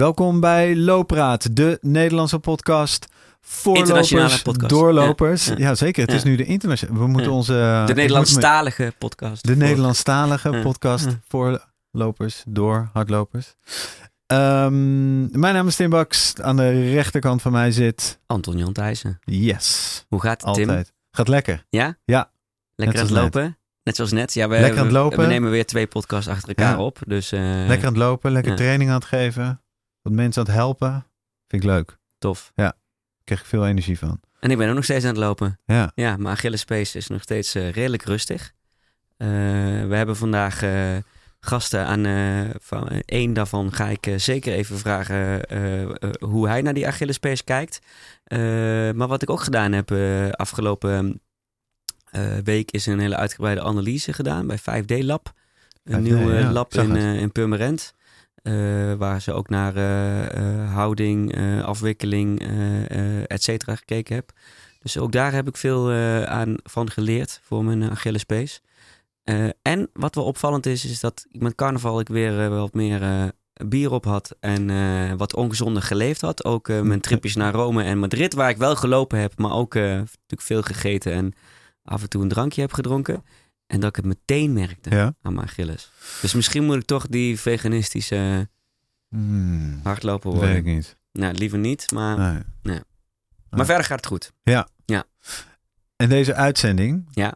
Welkom bij Loopraad, de Nederlandse podcast voor Internationale lopers, podcast. doorlopers. Ja, Ja, ja. zeker. Het is nu de internationale. We moeten onze... De moet me- Nederlandstalige podcast. De Nederlandstalige podcast Ja. voor lopers, door hardlopers. Ehm, mijn naam is Tim Baks. Aan de rechterkant van mij zit... Anton Jan Thijssen. Yes, Hoe gaat het, Tim? altijd. Gaat lekker. Ja? Ja. Lekker aan het lopen? Net zoals net. Ja, we, Lekker aan het we- lopen. We, nemen weer twee podcasts achter elkaar op. Dus eh, Lekker aan het lopen, lekker training aan het geven. Wat mensen aan het helpen. Vind ik leuk. tof. Daar krijg ik veel energie van. En ik ben ook nog steeds aan het lopen. Ja, Ja, mijn Achillespees is nog steeds eh, redelijk rustig. Eh, we hebben vandaag eh, gasten aan. van, één daarvan ga ik zeker even vragen hoe hij naar die Achillespees kijkt. Maar wat ik ook gedaan heb afgelopen week is een hele uitgebreide analyse gedaan bij 5D Lab. Een 5D, nieuw ja, lab in, in Purmerend. Eh, waar ze ook naar eh, eh, houding, afwikkeling, et cetera gekeken heb. Dus ook daar heb ik veel aan van geleerd voor mijn Achillespees. Eh, en wat wel opvallend is, is dat ik met carnaval ik weer wat meer bier op had en wat ongezonder geleefd had. Ook mijn tripjes naar Rome en Madrid, waar ik wel gelopen heb, maar ook natuurlijk veel gegeten en af en toe een drankje heb gedronken. En dat ik het meteen merkte ja. aan mijn Achilles. Dus misschien moet ik toch die veganistische Hmm, hardloper weet worden. ik niet. Nou, liever niet, maar, Nee. maar verder gaat het goed. En deze uitzending... Ja.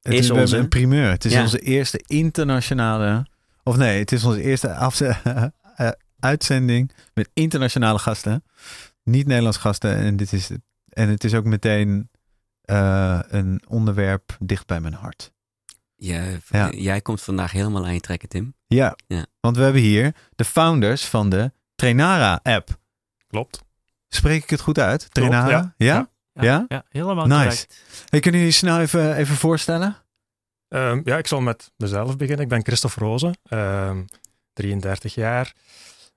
Het Is onze. een primeur. Het is Ja. onze eerste internationale... Of nee, het is onze eerste afze- eh, uitzending met internationale gasten. Niet Nederlandse gasten. En, dit is, en het is ook meteen eh, een onderwerp dicht bij mijn hart. Je, Ja. Jij komt vandaag helemaal aan je trekken, Tim. Ja, Ja. want we hebben hier de founders van de Trainara-app. Klopt. Spreek ik het goed uit? Klopt, Trainara? ja. Ja? Ja? Ja? helemaal Nice. correct. Hey, kunnen jullie snel even, even voorstellen? Ehm, ja, ik zal met mezelf beginnen. Ik ben Christophe Rozen, ehm, 33 jaar.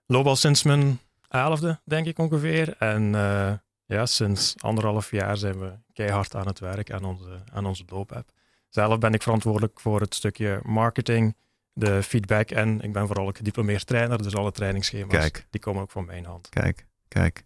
Loop al sinds mijn elfde, denk ik ongeveer. En eh, ja, sinds anderhalf jaar zijn we keihard aan het werk aan onze, aan onze loopapp. Zelf ben ik verantwoordelijk voor het stukje marketing, de feedback en ik ben vooral ook gediplomeerd trainer. Dus alle trainingsschema's, Kijk. die komen ook van mijn hand. Kijk, kijk.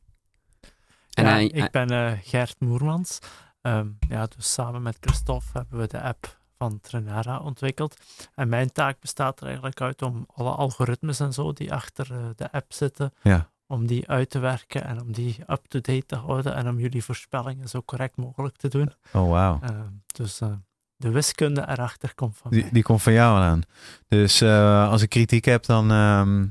En ja, ik ben eh, Gert Moermans. Ehm, ja, dus samen met Christophe hebben we de app van Trenara ontwikkeld. En mijn taak bestaat er eigenlijk uit om alle algoritmes en zo die achter eh, de app zitten, Ja. om die uit te werken en om die up-to-date te houden en om jullie voorspellingen zo correct mogelijk te doen. Oh, wauw. Ehm, dus eh, de wiskunde erachter komt van Die, mij. die komt van jou aan. Dus eh, als ik kritiek heb, dan ehm,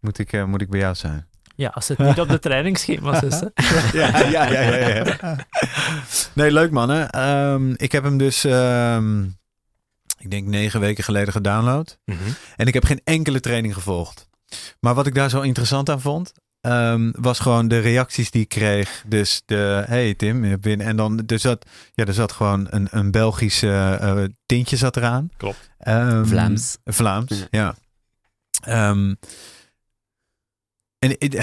moet, ik, eh, moet ik bij jou zijn. Ja, als het niet op de trainingsschema's is. Hè. ja, ja, ja, ja, ja. Nee, leuk mannen. Ehm, ik heb hem dus, ehm, ik denk negen weken geleden gedownload. Mhm. En ik heb geen enkele training gevolgd. Maar wat ik daar zo interessant aan vond, ehm, was gewoon de reacties die ik kreeg. Dus de, hey Tim, je hebt binnen. En dan, er zat, ja, er zat gewoon een, een Belgische eh, tintje zat eraan. Klopt. Ehm, Vlaams. Vlaams, Ja. ja. Ehm, en ik,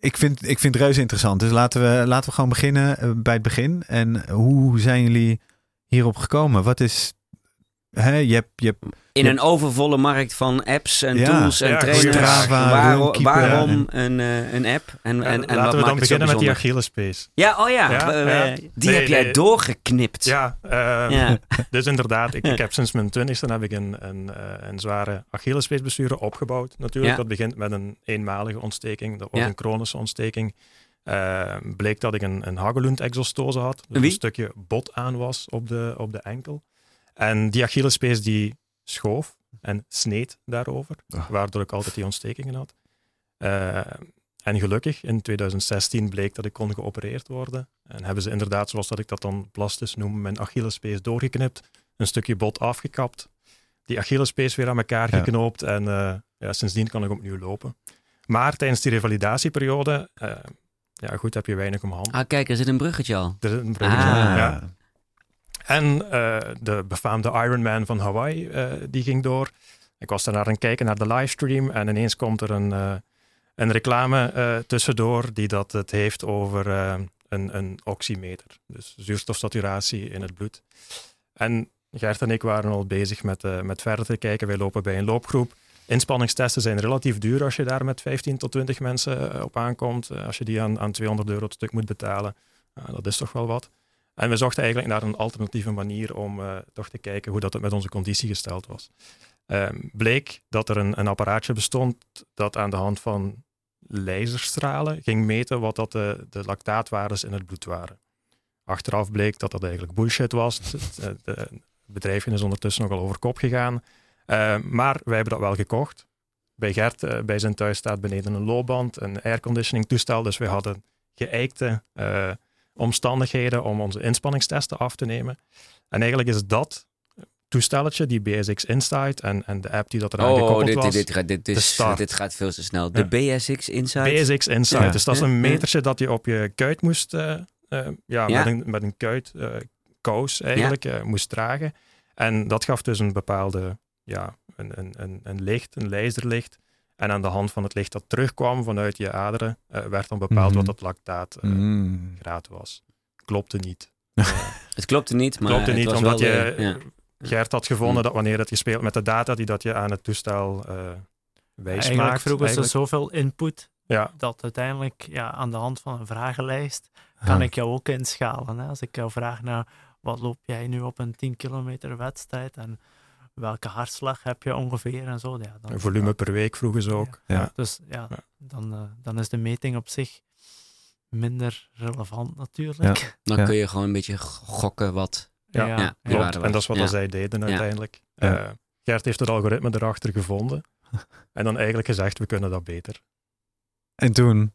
ik, vind, ik vind het reuze interessant. Dus laten we, laten we gewoon beginnen eh, bij het begin. En hoe zijn jullie hierop gekomen? Wat is... Hè, je hebt, je hebt In een overvolle markt van apps en Ja. tools en Ja, trainers. Strava, Waarom- een, eh, een app? En, en, en, wat Laten we maakt dan beginnen met die? Achillespees. Ja, oh ja. Ja, ja. Die Nee, heb jij nee. doorgeknipt. Ja, ehm, Ja. dus inderdaad, ik, ik heb sinds mijn twintigste heb ik een, een, eh, een zware Achillespeesblessure opgebouwd. Natuurlijk, Ja. dat begint met een eenmalige ontsteking. Dat was Ja. een chronische ontsteking. Eh, bleek dat ik een, een Hagelund exostose had. Dus Wie? een stukje bot aan was op de, op de enkel. En die Achillespees die schoof en sneed daarover. Ah. Waardoor ik altijd die ontstekingen had. Eh, en gelukkig, in 2016 bleek dat ik kon geopereerd worden. En hebben ze inderdaad, zoals dat ik dat dan plastisch noem, mijn Achillespees doorgeknipt. Een stukje bot afgekapt. Die Achillespees weer aan elkaar Ja. geknoopt. En eh, ja, sindsdien kan ik opnieuw lopen. Maar tijdens die revalidatieperiode, eh, ja goed, heb je weinig om hand. Ah, kijk, er zit een bruggetje al. Er is een bruggetje, Ah. ja. En eh, de befaamde Ironman van Hawaii, eh, die ging door. Ik was daarnaar aan het kijken naar de livestream en ineens komt er een, eh, een reclame tussendoor die dat het heeft over een, een oximeter. Dus zuurstofsaturatie in het bloed. En Gert en ik waren al bezig met, met verder te kijken. Wij lopen bij een loopgroep. inspanningstesten zijn relatief duur als je daar met 15 tot 20 mensen op aankomt. Als je die aan, aan 200 euro het stuk moet betalen, dat is toch wel wat. En we zochten eigenlijk naar een alternatieve manier om uh, toch te kijken hoe dat het met onze conditie gesteld was. Uh, bleek dat er een, een, apparaatje bestond dat aan de hand van laserstralen ging meten wat dat de, de lactaatwaardes in het bloed waren. Achteraf bleek dat dat eigenlijk bullshit was. Het, het bedrijfje is ondertussen nogal over kop gegaan. Uh, maar wij hebben dat wel gekocht. Bij Gert, uh, bij zijn thuis staat beneden een loopband, een airconditioning toestel. Dus we hadden geëikte omstandigheden om onze inspanningstesten af te nemen. En eigenlijk is dat toestelletje, die BSX Insight en, en de app die dat eraan oh, gekoppeld dit, was. Dit, dit, gaat, dit, is, dit gaat veel te snel. De ja. BSX Insight? BSX Insight. Ja. Dus dat is een metertje dat je op je kuit moest, uh, uh, ja, ja, Met, een, met een kuit, uh, kous eigenlijk, moest dragen. En dat gaf dus een bepaalde, ja, een, een, een, een licht, een laserlicht. En aan de hand van het licht dat terugkwam vanuit je aderen, werd dan bepaald Mhm. wat het lactaatgraad Mm. was. Klopte niet. Het klopte niet, maar klopte het niet, was omdat wel, je eh, ja. Gert had gevonden Mm. dat wanneer het gespeeld met de data die dat je aan het toestel eh wijs Eigenlijk maakt. vroegen ze eigenlijk. zoveel input Ja, dat uiteindelijk ja, aan de hand van een vragenlijst kan Ja. ik jou ook inschalen. Hè? Als ik jou vraag naar wat loop jij nu op een 10 kilometer wedstrijd en welke hartslag heb je ongeveer en zo. Ja, dan, een volume per week vroegen ze ook. Ja. Ja. Dus ja, Ja. Dan, eh, dan is de meting op zich minder relevant natuurlijk. Dan Ja. kun je gewoon een beetje gokken wat... Ja, Klopt. En dat is wat zij deden uiteindelijk. Ja. Eh, Gert heeft het algoritme erachter gevonden. en dan eigenlijk gezegd, we kunnen dat beter. En toen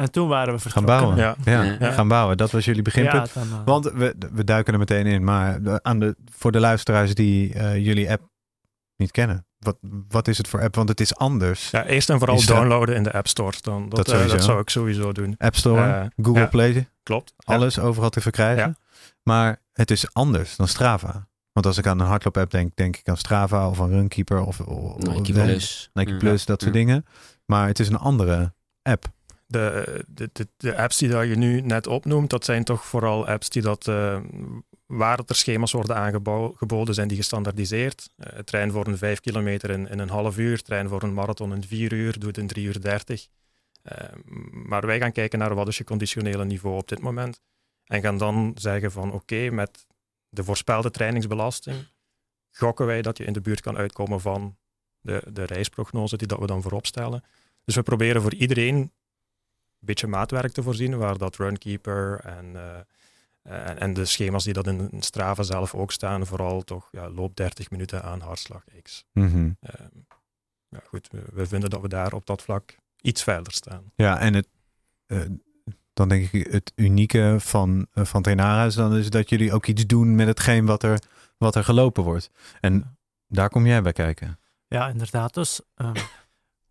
En toen waren we gaan vertrokken. bouwen. Ja. Ja, Ja. gaan bouwen. Dat was jullie beginpunt. Ja, dan, eh, Want we, we duiken er meteen in, maar aan de, voor de luisteraars die eh, jullie app niet kennen, wat, wat is het voor app? Want het is anders. Ja, eerst en vooral Is dat- downloaden in de App Store. Dan, dat, Dat eh, dat zou ik sowieso doen. App Store, Google ja. Play, Klopt. Ja. alles overal te verkrijgen. Ja. Maar het is anders dan Strava. Want als ik aan een hardloop-app denk, denk ik aan Strava of aan Runkeeper of, of Nike of- Plus. Nike Ja. Plus, dat soort Ja. dingen. Maar het is een andere app. De, de, de, de apps die dat je nu net opnoemt, dat zijn toch vooral apps die dat, eh, waar er schema's worden aangeboden, zijn die gestandaardiseerd. Eh trein voor een 5 kilometer in, in een half uur, trein voor een marathon in 4 uur, doet in 3 uur 30. Eh, maar wij gaan kijken naar wat is je conditionele niveau op dit moment. En gaan dan zeggen van oké, met de voorspelde trainingsbelasting gokken wij dat je in de buurt kan uitkomen van de, de reisprognose die dat we dan voorop stellen. Dus we proberen voor iedereen een beetje maatwerk te voorzien, waar dat Runkeeper en, eh, en, en de schema's die dat in Strava zelf ook staan, vooral toch ja, loop 30 minuten aan hartslag X. Mhm. Ehm, ja, goed, we, we vinden dat we daar op dat vlak iets verder staan. Ja, en het, eh, dan denk ik het unieke van, eh, van Trainara is dan is dat jullie ook iets doen met hetgeen wat er, wat er gelopen wordt. En daar kom jij bij kijken. Ja, inderdaad. Dus ehm,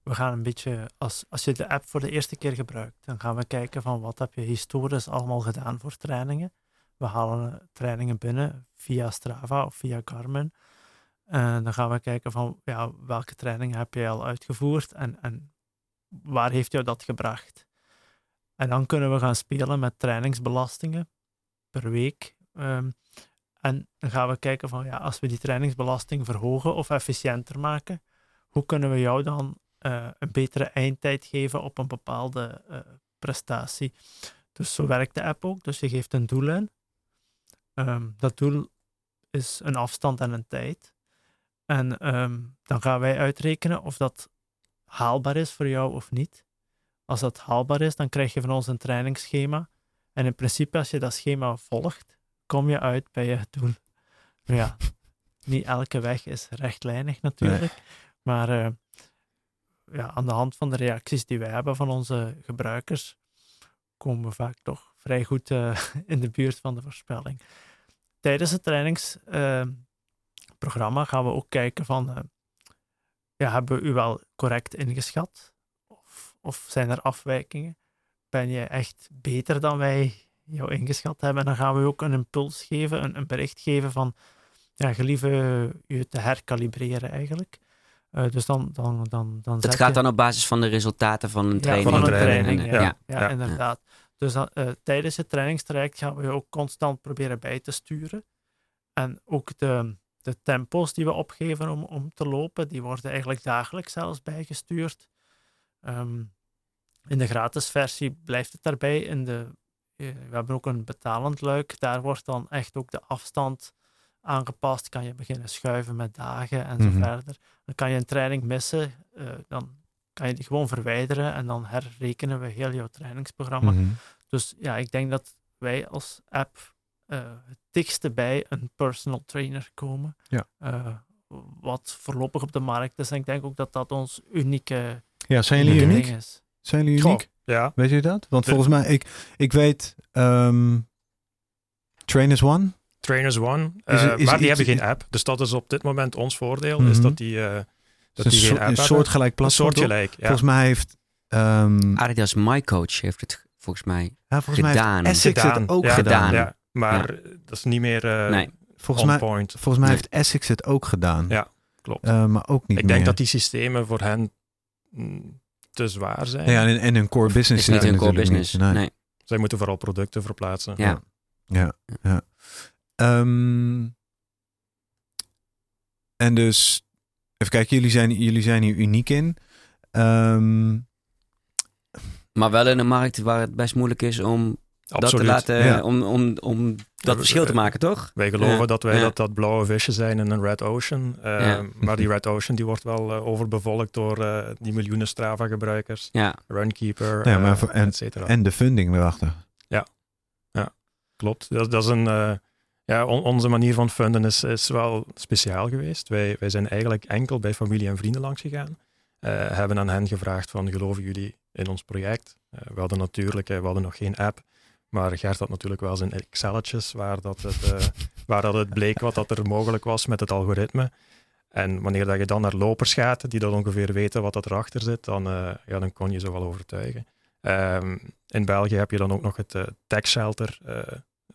we gaan een beetje, als, als je de app voor de eerste keer gebruikt, dan gaan we kijken van wat heb je historisch allemaal gedaan voor trainingen. We halen eh, trainingen binnen via Strava of via Garmin. En dan gaan we kijken van ja, welke trainingen heb je al uitgevoerd en, en waar heeft jou dat gebracht. En dan kunnen we gaan spelen met trainingsbelastingen per week. Ehm, en dan gaan we kijken van ja, als we die trainingsbelasting verhogen of efficiënter maken, hoe kunnen we jou dan eh, een betere eindtijd geven op een bepaalde eh, prestatie. Dus zo werkt de app ook. Dus je geeft een doel in. Ehm, dat doel is een afstand en een tijd. En ehm, dan gaan wij uitrekenen of dat haalbaar is voor jou of niet. Als dat haalbaar is, dan krijg je van ons een trainingsschema. En in principe, als je dat schema volgt, kom je uit bij je doel. Maar ja, niet elke weg is rechtlijnig natuurlijk. Maar eh, ja, aan de hand van de reacties die wij hebben van onze gebruikers, komen we vaak toch vrij goed eh, in de buurt van de voorspelling. Tijdens het trainingsprogramma gaan we ook kijken van, eh, ja, hebben we u wel correct ingeschat? Of, of zijn er afwijkingen? Ben je echt beter dan wij jou ingeschat hebben? En dan gaan we ook een impuls geven, een, een bericht geven van, ja, gelieve je te herkalibreren eigenlijk. Eh, dus dan, dan, dan, dan Dat zet gaat je- dan op basis van de resultaten van een ja, training. van van een training, ja, ja, Ja. inderdaad. Dus dan, eh, tijdens het trainingstraject gaan we je ook constant proberen bij te sturen. En ook de, de tempo's die we opgeven om, om te lopen, die worden eigenlijk dagelijks zelfs bijgestuurd. Ehm, in de gratis versie blijft het daarbij. In de, eh, we hebben ook een betalend luik. Daar wordt dan echt ook de afstand aangepast. Kan je beginnen schuiven met dagen en zo Mhm. verder. Dan kan je een training missen. eh, dan kan je die gewoon verwijderen en dan herrekenen we heel jouw trainingsprogramma. Mhm. Dus ja, ik denk dat wij als app eh, het dichtste bij een personal trainer komen. Ja. Eh, wat voorlopig op de markt is. En ik denk ook dat dat ons unieke, Ja, zijn jullie uniek? is. Zijn jullie Goh, uniek? Ja, Weet je dat? Want volgens mij, ik, ik weet, ehm Trainers One. Trainers One. Is eh, is maar die hebben geen app. Dus dat is op dit moment ons voordeel. Mhm. Is dat die, eh, dat een, die geen soort- app een hebben. soortgelijk Een platform. soortgelijk, ja. Volgens mij heeft, ehm, Adidas My Coach heeft het volgens mij ja, volgens mij heeft gedaan. Essex Gedaan, het ook ja. gedaan. Ja, maar dat is niet meer eh Nee. Volgens on mij, point. volgens mij Nee. heeft Essex het ook gedaan. Ja, klopt. Eh, maar ook niet Ik denk dat die systemen voor hen mm, te zwaar zijn. Ja, en, en hun core business is niet zit er hun core natuurlijk business. niet. Nee. Zij moeten vooral producten verplaatsen. Ja. Ja, ja. Ehm, en dus, even kijken, jullie zijn, jullie zijn hier uniek in. Ehm, Maar wel in een markt waar het best moeilijk is om dat te laten, Ja. om, om, om dat verschil te eh, maken, toch? Wij geloven Ja, dat wij ja. dat, dat blauwe visje zijn in een red ocean. Eh, Ja. Maar die red ocean die wordt wel eh, overbevolkt door eh, die miljoenen Strava-gebruikers. Ja, Runkeeper, Ja, maar voor- en- et cetera. en de funding erachter. Klopt. Dat, dat is een, eh, ja, on- onze manier van funden is, is wel speciaal geweest. Wij, wij zijn eigenlijk enkel bij familie en vrienden langs gegaan. Eh, hebben aan hen gevraagd van, geloven jullie in ons project? Eh, we hadden natuurlijk, eh, we hadden nog geen app, maar Gert had natuurlijk wel zijn Excelletjes waar dat het, waar dat het bleek wat dat er mogelijk was met het algoritme. En wanneer dat je dan naar lopers gaat, die dat ongeveer weten wat dat erachter zit, dan, ja, dan kon je ze wel overtuigen. Ehm, in België heb je dan ook nog het tax shelter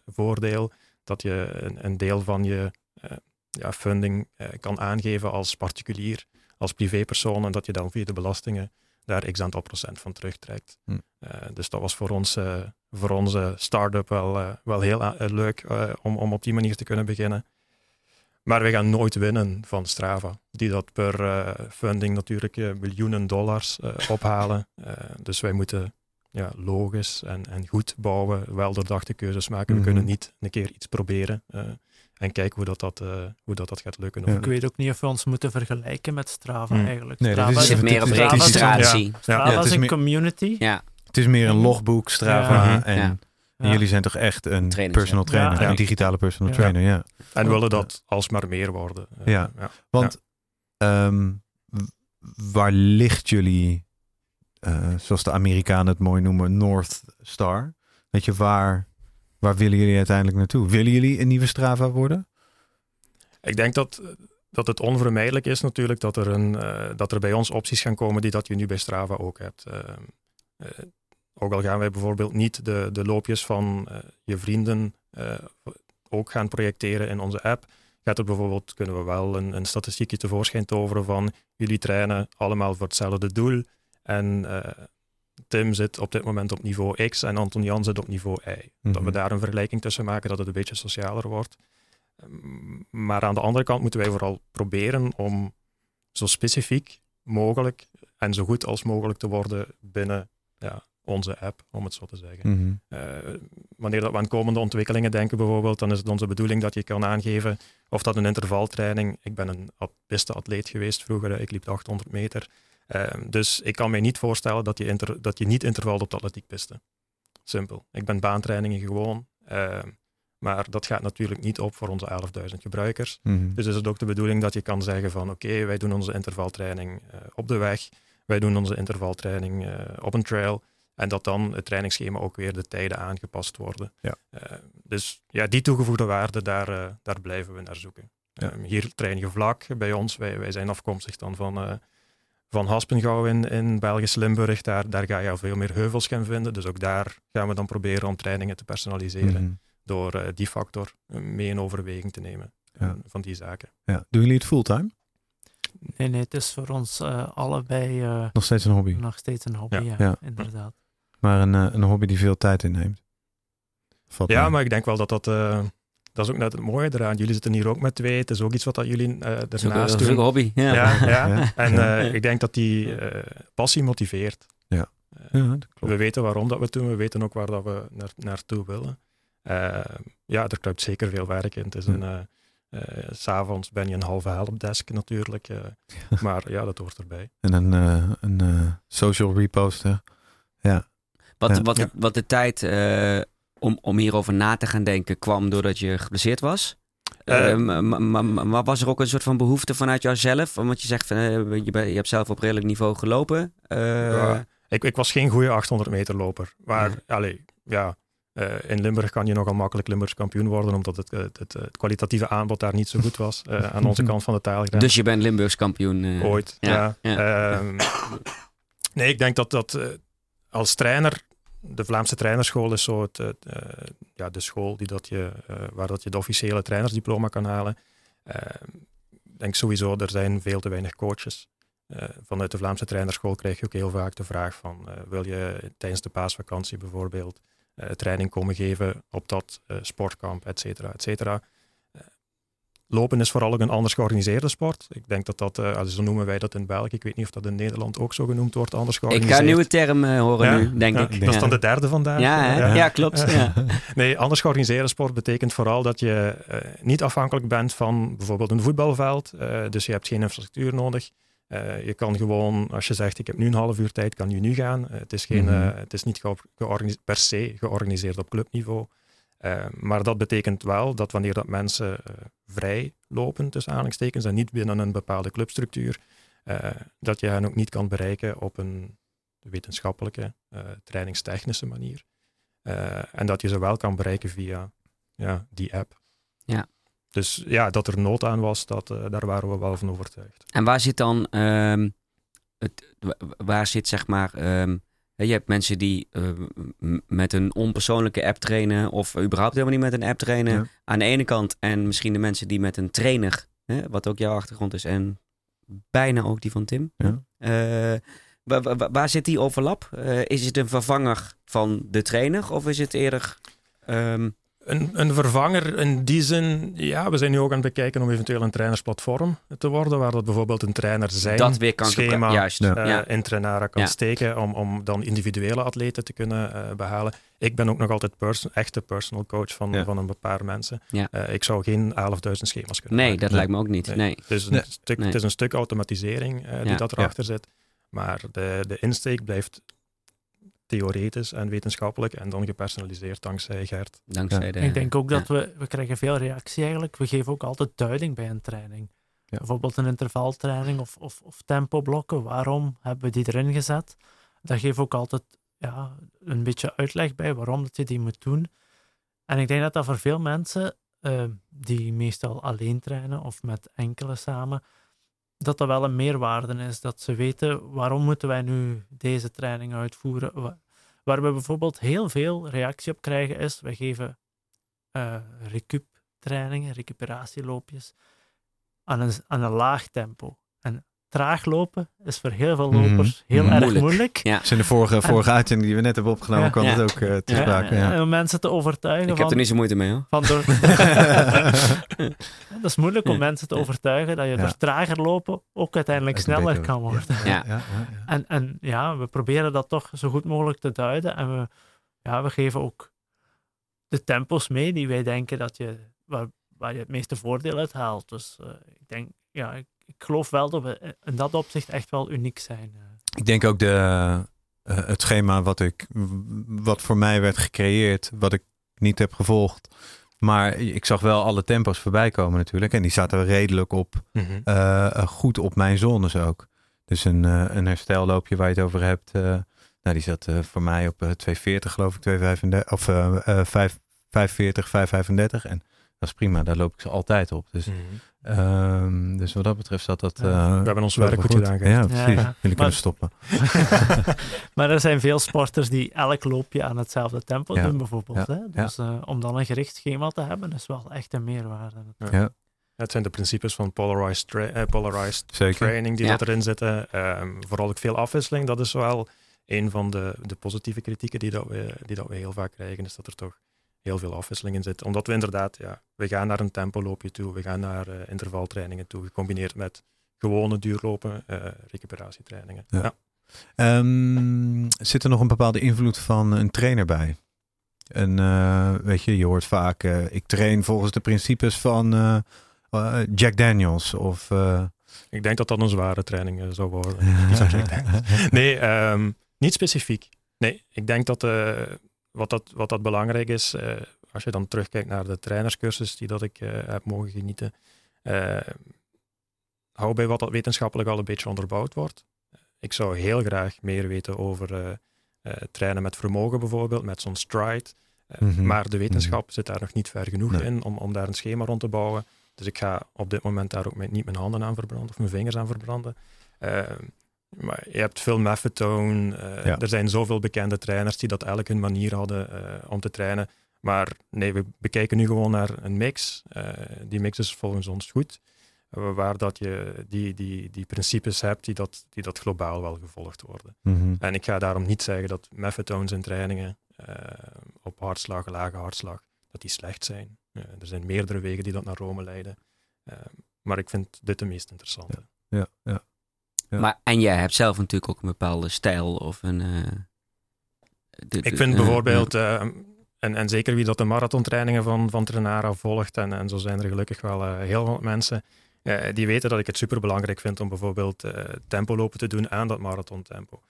voordeel, dat je een, een deel van je eh, ja, funding eh, kan aangeven als particulier, als privépersoon, en dat je dan via de belastingen daar x aantal procent van terugtrekt. Hm. Eh, dus dat was voor, ons, voor onze start-up wel, wel heel leuk om, om op die manier te kunnen beginnen. Maar we gaan nooit winnen van Strava, die dat per funding natuurlijk miljoenen dollars ophalen. Dus wij moeten ja, logisch en, en goed bouwen, wel doordachte keuzes maken. Mhm. We kunnen niet een keer iets proberen eh, en kijken hoe dat, dat, eh, hoe dat, dat gaat lukken. Ja. Ik weet ook niet of we ons moeten vergelijken met Strava Hmm. eigenlijk. Nee, Strava is- meer op registratie. Strava Ja, het is een community. Ja, Het is meer een Mhm. logboek, Strava. Ja. En, Ja. en jullie zijn toch echt een personal ja. trainer. Ja. Een digitale personal Ja. trainer, ja. En willen dat alsmaar meer worden. Eh, Ja. Want ehm, waar ligt jullie, zoals de Amerikanen het mooi noemen, North Star? Weet je, waar, waar willen jullie uiteindelijk naartoe? Willen jullie een nieuwe Strava worden? Ik denk dat, dat het onvermijdelijk is natuurlijk dat er, een, eh, dat er bij ons opties gaan komen die dat je nu bij Strava ook hebt. Eh, eh, ook al gaan wij bijvoorbeeld niet de, de loopjes van eh, je vrienden eh, ook gaan projecteren in onze app, gaat er bijvoorbeeld, kunnen we wel een, een statistiekje tevoorschijn toveren van jullie trainen allemaal voor hetzelfde doel en eh, Tim zit op dit moment op niveau X en Anton Jan zit op niveau Y. Dat we Mhm. daar een vergelijking tussen maken, dat het een beetje socialer wordt. Mm, Maar aan de andere kant moeten wij vooral proberen om zo specifiek mogelijk en zo goed als mogelijk te worden binnen ja, onze app, om het zo te zeggen. Mhm. Eh, wanneer dat we aan komende ontwikkelingen denken bijvoorbeeld, dan is het onze bedoeling dat je kan aangeven of dat een intervaltraining, ik ben een at- beste atleet geweest vroeger, ik liep de 800 meter, Eh, dus ik kan mij niet voorstellen dat je, inter, dat je niet intervalt op de atletiekpiste. Simpel. Ik ben baantrainingen gewoon, eh, maar dat gaat natuurlijk niet op voor onze 11.000 gebruikers. Mhm. Dus is het ook de bedoeling dat je kan zeggen van oké, wij doen onze intervaltraining eh, op de weg, wij doen onze intervaltraining eh, op een trail en dat dan het trainingsschema ook weer de tijden aangepast worden. Ja. Eh, dus ja, die toegevoegde waarde, daar, eh, daar blijven we naar zoeken. Ja. Ehm, hier train je vlak bij ons, wij, wij zijn afkomstig dan van, van Haspengouw in, in Belgisch Limburg, daar, daar ga je al veel meer heuvels gaan vinden, dus ook daar gaan we dan proberen om trainingen te personaliseren Mhm. door eh, die factor eh, mee in overweging te nemen Ja. van die zaken. Ja. Doen jullie het fulltime? Nee, nee, het is voor ons eh, allebei eh, Nog steeds een hobby. nog steeds een hobby. Ja. Ja, Ja. inderdaad. Maar een, eh, een hobby die veel tijd inneemt. Valt Ja, mee. maar ik denk wel dat dat, eh, dat is ook net het mooie eraan. Jullie zitten hier ook met twee. Het is ook iets wat dat jullie uh, is ook- ernaast dat is een doen. hobby. Ja. Ja, ja. Ja. En eh, ik denk dat die eh, passie motiveert. Ja, dat klopt. We weten waarom dat we het doen. We weten ook waar dat we naar, naartoe willen. Eh, ja, er kruipt zeker veel werk in. Het is een... eh eh, S'avonds ben je een halve helpdesk natuurlijk. eh, maar ja, dat hoort erbij. En een, eh, een eh, social reposter. Wat, Ja. wat, Ja. wat de tijd eh, om, om hierover na te gaan denken kwam doordat je geblesseerd was? Eh, maar, was er ook een soort van behoefte vanuit jouzelf? Want je zegt, van, eh, je, je hebt zelf op redelijk niveau gelopen. Ja. Ik, ik was geen goede 800 meter loper. Maar allee, ja, in Limburg kan je nogal makkelijk Limburgs kampioen worden, omdat het, het, het, het kwalitatieve aanbod daar niet zo goed was aan onze kant van de taalgrens. Dus je bent Limburgs kampioen. Ooit, ja, ja. Ehm, nee, ik denk dat dat als trainer, de Vlaamse trainerschool is zo het, het, eh, ja, de school die dat je, eh, waar dat je de officiële trainersdiploma kan halen. Ik denk sowieso, er zijn veel te weinig coaches. Eh, vanuit de Vlaamse trainerschool krijg je ook heel vaak de vraag van, eh, wil je tijdens de paasvakantie bijvoorbeeld eh, training komen geven op dat eh, sportkamp, et cetera, et cetera. Lopen is vooral ook een anders georganiseerde sport. Ik denk dat dat, eh, zo noemen wij dat in België. Ik weet niet of dat in Nederland ook zo genoemd wordt, anders Ik georganiseerd. ga een nieuwe term eh, horen Ja, nu, denk Ja, ik. Dat ja. is dan de derde vandaag. ja, ja. klopt. Ja. Nee, anders georganiseerde sport betekent vooral dat je eh, niet afhankelijk bent van bijvoorbeeld een voetbalveld. Dus je hebt geen infrastructuur nodig. Je kan gewoon, als je zegt ik heb nu een half uur tijd, kan je nu gaan. Het, is geen, Mhm. het is niet per se georganiseerd op clubniveau. Eh, maar dat betekent wel dat wanneer dat mensen eh, vrij lopen, tussen aanhalingstekens, en niet binnen een bepaalde clubstructuur, eh, dat je hen ook niet kan bereiken op een wetenschappelijke, trainingstechnische manier. En dat je ze wel kan bereiken via ja, die app. Ja. Dus ja, dat er nood aan was, dat, daar waren we wel van overtuigd. En waar zit dan, ehm, het, wa- waar zit zeg maar, ehm, je hebt mensen die eh, met een onpersoonlijke app trainen of überhaupt helemaal niet met een app trainen Ja. aan de ene kant en misschien de mensen die met een trainer, hè, wat ook jouw achtergrond is en bijna ook die van Tim. Ja. Eh, wa- wa- wa- waar zit die overlap? Eh, is het een vervanger van de trainer of is het eerder... ehm, Een, een vervanger in die zin, ja, we zijn nu ook aan het bekijken om eventueel een trainersplatform te worden, waar dat bijvoorbeeld een trainer zijn dat weer kan schema? Juist, eh, ja. in Trainara kan Ja. steken om, om dan individuele atleten te kunnen eh, behalen. Ik ben ook nog altijd perso- echte personal coach van, Ja. van een paar mensen. Ja. Eh, ik zou geen 11.000 schema's kunnen Nee, maken. dat lijkt me ook niet. Nee. Nee. Het is een, Nee. stuk, Nee. het is een stuk automatisering eh, die Ja. dat erachter zit. Maar de, de insteek blijft theoretisch en wetenschappelijk en dan gepersonaliseerd dankzij Gert. Dankzij de... Ik denk ook ja. dat we, we krijgen veel reactie eigenlijk. We geven ook altijd duiding bij een training. Ja. Bijvoorbeeld een intervaltraining of, of, of tempoblokken. Waarom hebben we die erin gezet? Daar geven we ook altijd ja, een beetje uitleg bij waarom dat je die moet doen. En ik denk dat dat voor veel mensen eh, die meestal alleen trainen of met enkele samen, dat dat wel een meerwaarde is. Dat ze weten waarom moeten wij nu deze training uitvoeren. Wa- Waar we bijvoorbeeld heel veel reactie op krijgen is, we geven eh recup trainingen, recuperatieloopjes, aan een, aan een laag tempo. Traag lopen is voor heel veel Mhm. lopers heel Mhm. erg Moeilijk. moeilijk. Ja. Dus in de vorige, vorige uitzending die we net hebben opgenomen, Ja. kwam Ja. het ook eh, te Ja, sprake. Ja. om mensen te overtuigen Ik heb er niet zo moeite mee hoor. van door... dat is moeilijk om Ja. mensen te overtuigen dat je Ja. door trager lopen ook uiteindelijk Dat sneller kan worden. Ja. Ja, ja, ja. En, en ja, we proberen dat toch zo goed mogelijk te duiden. En we, ja, we geven ook de tempos mee die wij denken dat je, waar, waar je het meeste voordeel uit haalt. Dus eh, ik denk, ja, ik, ik geloof wel dat we in dat opzicht echt wel uniek zijn. eh. Ik denk ook de, eh, het schema wat, ik, wat voor mij werd gecreëerd, wat ik niet heb gevolgd. Maar ik zag wel alle tempo's voorbij komen natuurlijk. En die zaten redelijk op, Mhm. eh, goed op mijn zones ook. Dus een, eh, een herstelloopje waar je het over hebt. eh, nou, die zat eh, voor mij op eh, 240 geloof ik, 235, of eh eh, 5, 540, 535. En dat is prima, daar loop ik ze altijd op. Dus, Mhm. ehm, dus wat dat betreft zat dat... Ja. eh, We hebben ons wel werk goed gedaan. Ja, Ja, precies. ja. Jullie kunnen Maar- stoppen. maar er zijn veel sporters die elk loopje aan hetzelfde tempo Ja. doen, bijvoorbeeld. Ja. Hè? Dus eh, om dan een gericht schema te hebben, is wel echt een meerwaarde. Ja, Het zijn de principes van polarized, tra- eh, polarized training die Ja. dat erin zitten. Ehm, vooral ook veel afwisseling. Dat is wel een van de, de positieve kritieken die, dat we, die dat we heel vaak krijgen. Is dat er toch heel veel afwisseling in zit. Omdat we inderdaad, ja, we gaan naar een tempoloopje toe, we gaan naar eh, intervaltrainingen toe, gecombineerd met gewone duurlopen, eh, recuperatietrainingen. Ja. Ja. Ehm, zit er nog een bepaalde invloed van een trainer bij? En eh, weet je, je hoort vaak, ik train volgens de principes van Jack Daniels of... Ik denk dat dat een zware training zou worden. Nee, ehm, niet specifiek. Nee, ik denk dat wat, dat, wat dat belangrijk is, eh, als je dan terugkijkt naar de trainerscursus die dat ik eh, heb mogen genieten, eh, hou bij wat dat wetenschappelijk al een beetje onderbouwd wordt. Ik zou heel graag meer weten over trainen met vermogen bijvoorbeeld, met zo'n stride. Mhm. Maar de wetenschap zit daar nog niet ver genoeg Nee. in om, om daar een schema rond te bouwen. Dus ik ga op dit moment daar ook mijn- niet mijn handen aan verbranden of mijn vingers aan verbranden. Eh, maar je hebt veel Maffetone. eh, Ja. Er zijn zoveel bekende trainers die dat elk hun manier hadden eh, om te trainen. Maar nee, we bekijken nu gewoon naar een mix. Eh, die mix is volgens ons goed. Waar dat je die, die, die principes hebt die dat, die dat globaal wel gevolgd worden. mhm. En ik ga daarom niet zeggen dat Maffetones in trainingen op hartslag, lage hartslag, dat die slecht zijn. Er zijn meerdere wegen die dat naar Rome leiden. Maar ik vind dit de meest interessante. ja, ja. Ja. Maar, en jij hebt zelf natuurlijk ook een bepaalde stijl of een... eh, de- Ik vind eh, bijvoorbeeld, eh, en, en zeker wie dat de marathontrainingen van, van Trenara volgt, en, en zo zijn er gelukkig wel eh, heel wat mensen, eh, die weten dat ik het superbelangrijk vind om bijvoorbeeld eh tempolopen te doen aan dat marathontempo.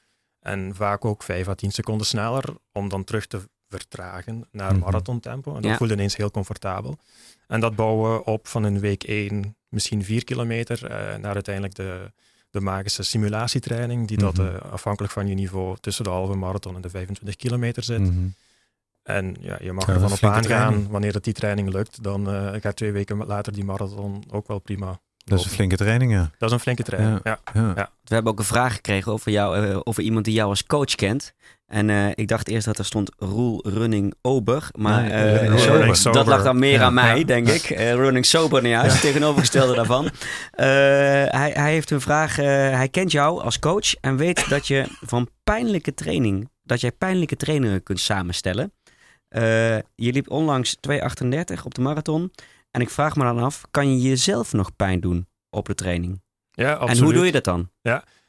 En vaak ook 5 à 10 seconden sneller, om dan terug te vertragen naar Mhm. marathontempo. En dat Ja. voelt ineens heel comfortabel. En dat bouwen we op van in week 1, misschien 4 kilometer, eh, naar uiteindelijk de, de magische simulatietraining, die dat Mhm. eh, afhankelijk van je niveau tussen de halve marathon en de 25 kilometer zit. Mhm. En ja, je mag Ja, ervan op aangaan, training. wanneer dat die training lukt, dan eh gaat twee weken later die marathon ook wel prima. Dat is een flinke training, ja. Dat is een flinke training. Ja. ja. Ja. We hebben ook een vraag gekregen over, jou, eh, over iemand die jou als coach kent. En eh, ik dacht eerst dat er stond Roel Running Ober. Maar eh, Running Sober. dat lag dan meer Ja, aan mij, ja. denk ik. Eh, running Sober, nou ja, is het tegenovergestelde daarvan. Hij, hij heeft een vraag. hij kent jou als coach en weet dat je van pijnlijke training, dat jij pijnlijke trainingen kunt samenstellen. Je liep onlangs 2,38 op de marathon. En ik vraag me dan af, kan je jezelf nog pijn doen op de training? Ja, absoluut. En hoe doe je dat dan?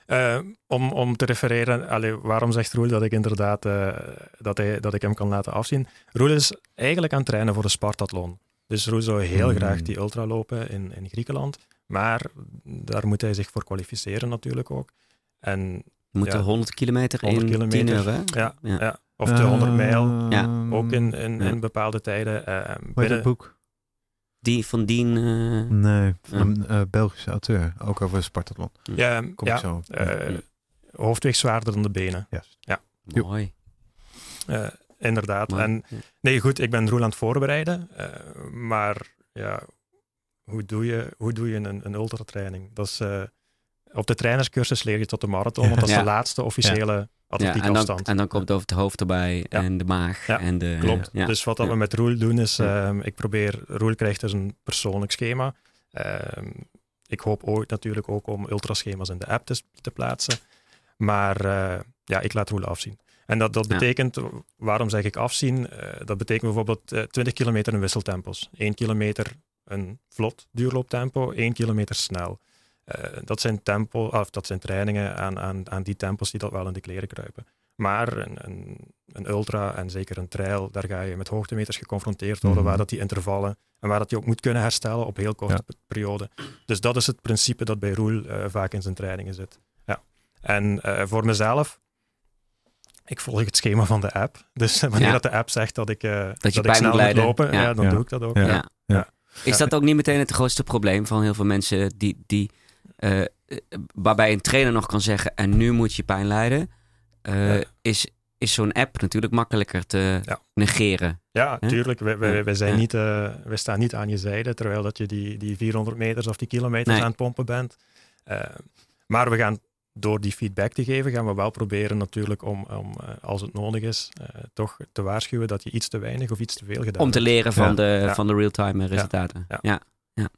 Eh, om, om te refereren, allee, waarom zegt Roel dat ik inderdaad eh, dat, hij, dat ik hem kan laten afzien? Roel is eigenlijk aan het trainen voor de Spartathlon. Dus Roel zou heel Hmm. graag die ultra lopen in, in Griekenland. Maar daar moet hij zich voor kwalificeren natuurlijk ook. En moet Ja. er 100 kilometer 100 in kilometer. 10 uur, hè? ja, Ja. ja. of de 100 mijl, Ja. ook in, in, bepaalde tijden. eh, Hoe heet binnen- het boek? Die van Dien... eh, Nee, van een eh, Belgische auteur. Ook over Spartathlon. ja, Kom ja, ik zo. eh, Ja. hoofdweeg zwaarder dan de benen. Juist. Joep. Mooi. Eh, inderdaad. mooi. En Nee, goed, ik ben Roel aan het voorbereiden. eh, maar ja, hoe doe je, hoe doe je een, een ultratraining? Dat is, eh, op de trainerscursus leer je tot de marathon, want dat is Ja. de laatste officiële Ja, en, dan, afstand. en dan komt over het hoofd erbij Ja. en de maag Ja, en de... Klopt. Dus wat dat we met Roel doen is, ehm, ik probeer, Roel krijgt dus een persoonlijk schema. Ehm, ik hoop ooit natuurlijk ook om ultraschema's in de app te, te plaatsen. Maar eh, ja, ik laat Roel afzien. En dat, dat betekent, waarom zeg ik afzien? Eh, dat betekent bijvoorbeeld eh, 20 kilometer in wisseltempos. 1 kilometer een vlot duurlooptempo, 1 kilometer snel. Eh, dat, zijn tempo, of dat zijn trainingen aan, aan, aan die tempos die dat wel in de kleren kruipen. Maar een, een, een ultra en zeker een trail, daar ga je met hoogtemeters geconfronteerd worden, Mhm. waar dat die intervallen en waar dat je ook moet kunnen herstellen op heel korte Ja. periode. Dus dat is het principe dat bij Roel eh, vaak in zijn trainingen zit. Ja. En eh, voor mezelf, ik volg het schema van de app. Dus wanneer Ja. dat de app zegt dat ik, eh, dat je ik snel moet lopen, Ja. ja. dan Ja. doe ik dat ook. Ja. Ja. Ja. Is dat ook niet meteen het grootste probleem van heel veel mensen die, die eh, eh, waarbij een trainer nog kan zeggen en nu moet je pijn lijden, eh, Ja. is, is zo'n app natuurlijk makkelijker te Ja. negeren. Ja, tuurlijk. Wij, wij, Ja. wij, zijn Ja. niet, eh, wij staan niet aan je zijde, terwijl dat je die, die 400 meters of die kilometers Nee. aan het pompen bent. Maar we gaan door die feedback te geven, gaan we wel proberen natuurlijk om, om als het nodig is, eh, toch te waarschuwen dat je iets te weinig of iets te veel gedaan Om te hebt. leren van Ja. de, Ja. van de real-time resultaten. Ja. Ja.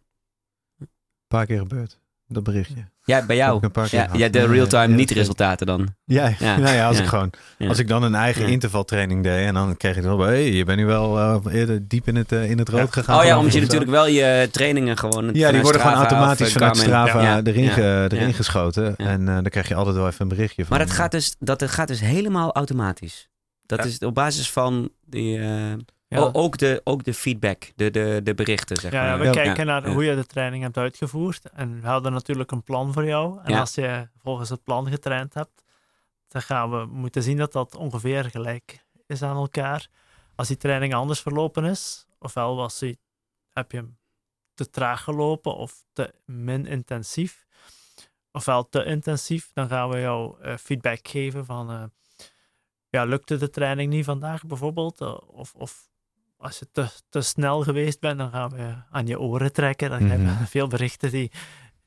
Een paar keer gebeurd. Dat berichtje. Ja, bij jou. een paar Ja, de real-time ja, niet ja. resultaten dan. Ja, Ja, nou ja, als ik gewoon, als ik dan een eigen intervaltraining deed en dan kreeg ik wel, hey, je bent nu wel eh, eerder diep in het, eh, in het rood gegaan. Oh ja, omdat je natuurlijk wel je trainingen gewoon... Ja, die worden gewoon automatisch eh, vanuit. Strava erin, ge- erin geschoten. En eh, dan krijg je altijd wel even een berichtje van. Maar dat gaat, dus, dat gaat dus helemaal automatisch. Dat is op basis van die, Ja. o- ook, de, ook de feedback, de, de, de berichten, zeg Ja, maar. ja, we Ja. kijken naar Ja. hoe je de training hebt uitgevoerd. En we hadden natuurlijk een plan voor jou. En Ja. als je volgens het plan getraind hebt, dan gaan we moeten zien dat dat ongeveer gelijk is aan elkaar. Als die training anders verlopen is, ofwel was die, heb je hem te traag gelopen of te min intensief, ofwel te intensief, dan gaan we jou eh, feedback geven van eh, ja, lukte de training niet vandaag bijvoorbeeld? Eh, of, of als je te, te snel geweest bent, dan gaan we aan je oren trekken. Dan hebben Mhm. we veel berichten die,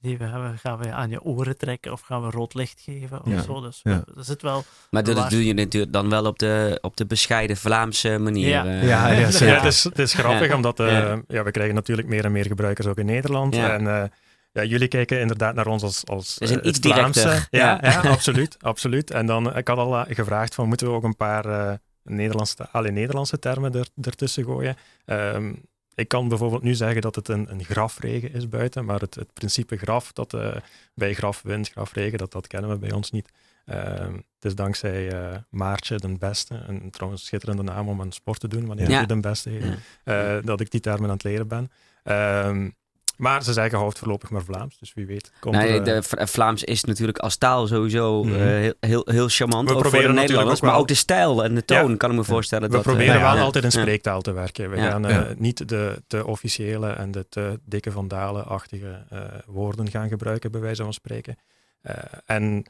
die we hebben. Gaan we aan je oren trekken of gaan we rood licht geven of Ja. zo. Dus Ja. er zit wel... Maar dat Waar- doe je natuurlijk dan wel op de, op de bescheiden Vlaamse manier. Ja. eh. Ja, ja, het, is, het is grappig, Ja. omdat eh, Ja. ja. we krijgen natuurlijk meer en meer gebruikers ook in Nederland. Ja. En eh, ja, jullie kijken inderdaad naar ons als, als het iets. Vlaamse. Ja, Ja. ja. absoluut, absoluut. En dan, ik had al gevraagd van, moeten we ook een paar eh, Nederlandse, alle Nederlandse termen er, ertussen gooien? Ehm, ik kan bijvoorbeeld nu zeggen dat het een, een grafregen is buiten, maar het, het principe graf, dat eh, bij grafwind, grafregen, dat, dat kennen we bij ons niet. Ehm, het is dankzij eh, Maartje, de beste, een trouwens schitterende naam om een sport te doen, wanneer Ja. je de beste heet, Ja. eh, dat ik die termen aan het leren ben. Ehm, maar ze zeggen hoofd voorlopig maar Vlaams, dus wie weet. Komt Nee, er, eh, de Vla- Vlaams is natuurlijk als taal sowieso Mhm. eh, heel, heel, heel charmant. We ook voor de proberen Nederlanders. ook wel- Maar ook de stijl en de toon Ja. kan ik me voorstellen. we dat, eh, proberen ja, wel ja. altijd in Ja. spreektaal te werken. We Ja. gaan eh, Ja. niet de te officiële en de te dikke vandalen-achtige eh, woorden gaan gebruiken, bij wijze van spreken. Eh, en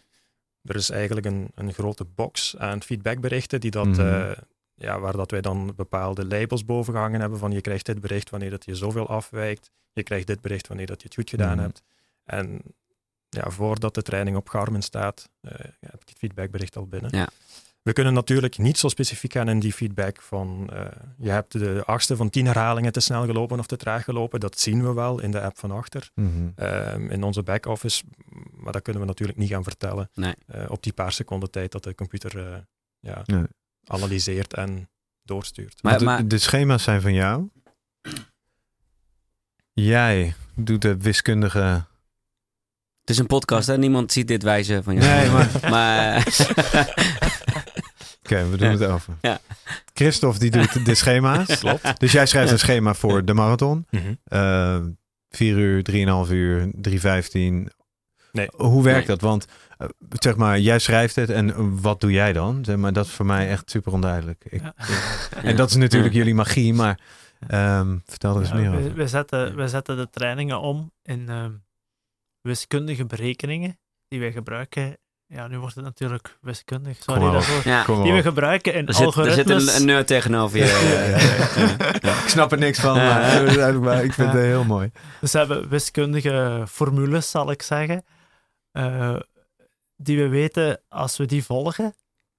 er is eigenlijk een, een grote box aan feedbackberichten die dat, Mhm. Ja, waar dat wij dan bepaalde labels boven gehangen hebben van je krijgt dit bericht wanneer dat je zoveel afwijkt, je krijgt dit bericht wanneer dat je het goed gedaan Mhm. hebt. En ja, voordat de training op Garmin staat, eh, heb ik het feedbackbericht al binnen. Ja. We kunnen natuurlijk niet zo specifiek gaan in die feedback van eh, je hebt de achtste van tien herhalingen te snel gelopen of te traag gelopen. Dat zien we wel in de app van achter. Mhm. Ehm, in onze back-office, maar dat kunnen we natuurlijk niet gaan vertellen Nee. eh, op die paar seconden tijd dat de computer ja, Nee. Analyseert en doorstuurt. Maar- de, maar- de schema's zijn van jou. Jij doet de wiskundige. Het is een podcast, hè? Niemand ziet dit wijzen van jou. Nee, maar. Maar Oké, we doen Ja. het over. Ja. Christophe die doet de schema's. Klopt. Dus jij schrijft een schema voor de marathon. Eh 4 uur, 3,5 uur, 3,15. Nee. Hoe werkt Nee. dat? Want eh, zeg maar, jij schrijft het en eh, wat doe jij dan? Zeg maar, dat is voor mij echt super onduidelijk. Ik, Ja. En dat is natuurlijk Ja. jullie magie, maar ehm, vertel er eens Ja, meer we, over. we, zetten, we zetten de trainingen om in ehm, wiskundige berekeningen die wij gebruiken. Ja, nu wordt het natuurlijk wiskundig. Kom Sorry maar daarvoor. ja, Die we gebruiken in er zit, er algoritmes. zit een, een nerd tegenover je. Ja, ja, ja. Ik snap er niks van, maar, eh, maar ik vind het heel mooi. Dus we hebben wiskundige formules, zal ik zeggen, eh, die we weten, als we die volgen,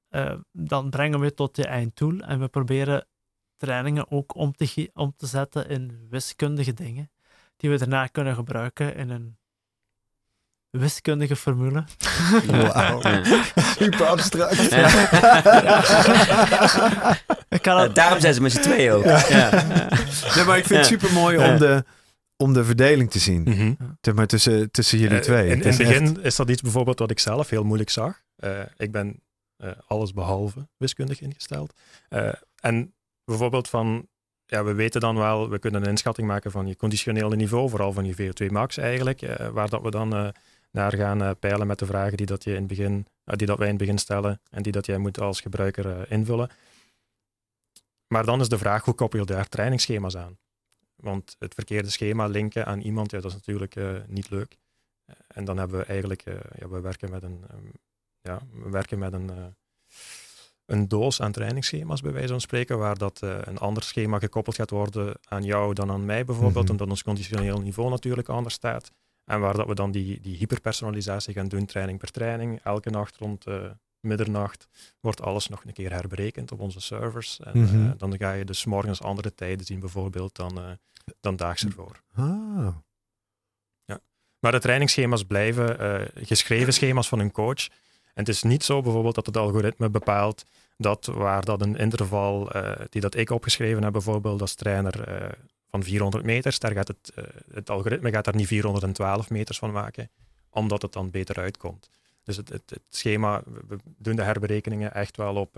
eh, dan brengen we tot je einddoel. En we proberen trainingen ook om te, om te zetten in wiskundige dingen, die we daarna kunnen gebruiken in een wiskundige formule. Wauw. Super abstract. Ja. Ik kan Eh, het, daarom zijn ze met z'n tweeën ook. Ja. Nee, maar ik vind het super mooi Ja. om de, om de verdeling te zien. Mhm. Maar tussen, tussen jullie Eh, twee. In, Het in is het begin echt- is dat iets bijvoorbeeld wat ik zelf heel moeilijk zag. Eh, ik ben eh, alles behalve wiskundig ingesteld. Eh, en bijvoorbeeld van, ja, we weten dan wel, we kunnen een inschatting maken van je conditionele niveau, vooral van je VO2 max eigenlijk, eh, waar dat we dan eh, naar gaan eh, peilen met de vragen die, dat je in het begin, eh, die dat wij in het begin stellen en die dat jij moet als gebruiker eh, invullen. Maar dan is de vraag, hoe koppel je daar trainingsschema's aan? Want het verkeerde schema linken aan iemand, ja, dat is natuurlijk eh, niet leuk. Eh, En dan hebben we eigenlijk, eh, ja, we werken met een, ehm, ja, we werken met een, een doos aan trainingsschema's, bij wijze van spreken, waar dat een ander schema gekoppeld gaat worden aan jou dan aan mij bijvoorbeeld, Mhm. omdat ons conditioneel niveau natuurlijk anders staat. En waar dat we dan die, die hyperpersonalisatie gaan doen, training per training. Elke nacht rond middernacht wordt alles nog een keer herberekend op onze servers. En Mhm. eh, dan ga je dus morgens andere tijden zien bijvoorbeeld dan, eh, dan daags ervoor. Ah. Maar de trainingsschema's blijven uh, geschreven schema's van een coach. En het is niet zo bijvoorbeeld dat het algoritme bepaalt dat waar dat een interval die dat ik opgeschreven heb, bijvoorbeeld als trainer van 400 meters, daar gaat het, het algoritme gaat daar niet 412 meters van maken, omdat het dan beter uitkomt. Dus het, het, het schema, we doen de herberekeningen echt wel op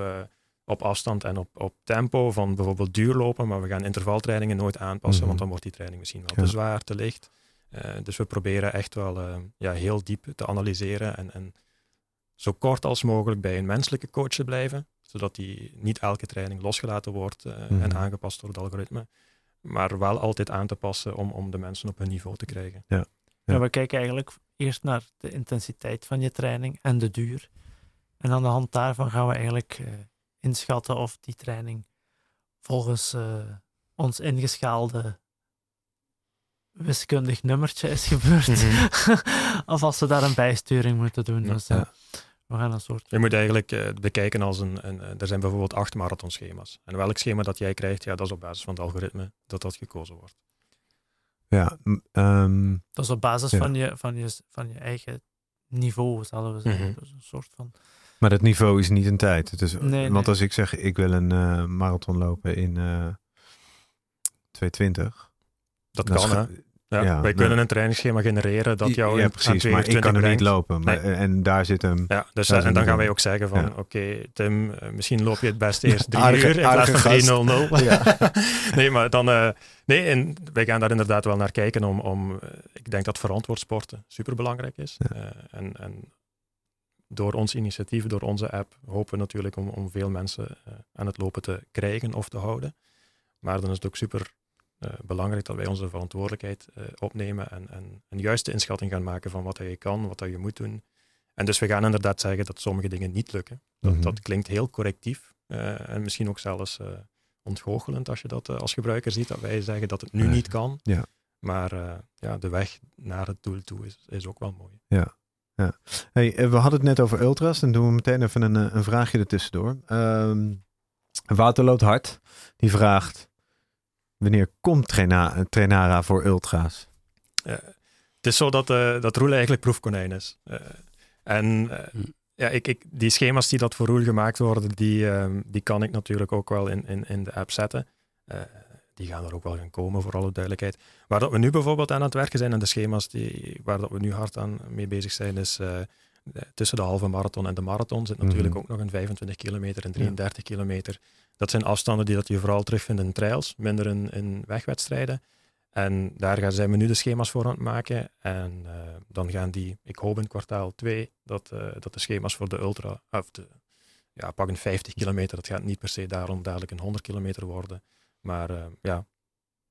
op afstand en op, op tempo van bijvoorbeeld duurlopen, maar we gaan intervaltrainingen nooit aanpassen, want mhm. dan wordt die training misschien wel te zwaar, te licht. Uh, dus we proberen echt wel uh, ja, heel diep te analyseren en, en zo kort als mogelijk bij een menselijke coach te blijven, zodat die niet elke training losgelaten wordt uh, mm. en aangepast door het algoritme, maar wel altijd aan te passen om, om de mensen op hun niveau te krijgen. Ja. Ja. we kijken eigenlijk eerst naar de intensiteit van je training en de duur. En aan de hand daarvan gaan we eigenlijk inschatten of die training volgens uh, ons ingeschaalde wiskundig nummertje is gebeurd. Mhm. of als we daar een bijsturing moeten doen. dus, uh, we gaan een soort... Je moet eigenlijk uh, bekijken als een, een, Er zijn bijvoorbeeld acht marathonschema's. En welk schema dat jij krijgt, ja, dat is op basis van het algoritme dat dat gekozen wordt. Ja, um, dat is op basis ja. van, je, van, je, van je eigen niveau, zouden we zeggen. Mm Dus een soort van maar dat niveau is niet een tijd. Het is, nee, want als ik zeg, ik wil een uh, marathon lopen in uh, 220. Dat kan, hè? Ja, ja, wij kunnen een trainingsschema genereren dat jou ja, precies, maar ik kan er niet lopen. Maar, En daar zit hem. Ja, dus en dan gaan wij ook zeggen van, oké, okay, Tim, uh, misschien loop je het best eerst drie aardige, uur in plaats van 3.00. Ja. nee, maar dan, uh, nee, en wij gaan daar inderdaad wel naar kijken om, om uh, ik denk dat verantwoord sporten super belangrijk is. en, en door ons initiatief, door onze app, hopen we natuurlijk om, om veel mensen uh, aan het lopen te krijgen of te houden. Maar dan is het ook super belangrijk dat wij onze verantwoordelijkheid uh, opnemen en, en een juiste inschatting gaan maken van wat je kan, wat je moet doen. En dus we gaan inderdaad zeggen dat sommige dingen niet lukken. Dat, mm -hmm. dat klinkt heel correctief en misschien ook zelfs ontgoochelend als je dat als gebruiker ziet, dat wij zeggen dat het nu niet kan. Ja. Maar ja, de weg naar het doel toe is, is ook wel mooi. Ja, ja. Hey, eh, we hadden het net over ultras. Dan doen we meteen even een, eh, een vraagje ertussendoor. Um, Wouter loopt hard. Die vraagt: Wanneer komt Traina, Trainara voor ultra's? Uh, het is zo dat, uh, dat Roel eigenlijk proefkonijn is. Uh, en hm. ja, ik, ik, die schema's die dat voor Roel gemaakt worden, die, ehm, die kan ik natuurlijk ook wel in, in, in de app zetten die gaan er ook wel gaan komen, voor alle duidelijkheid. Waar dat we nu bijvoorbeeld aan het werken zijn en de schema's die, waar dat we nu hard aan mee bezig zijn, is uh, tussen de halve marathon en de marathon zit natuurlijk mhm. ook nog een 25 kilometer en 33 kilometer. Dat zijn afstanden die dat je vooral terugvindt in trails, minder in, in wegwedstrijden. En daar zijn we nu de schema's voor aan het maken. En uh, dan gaan die, ik hoop in kwartaal 2, dat, uh, dat de schema's voor de ultra, of de, ja, pak een 50 kilometer, dat gaat niet per se daarom dadelijk een 100 kilometer worden. Maar uh, ja,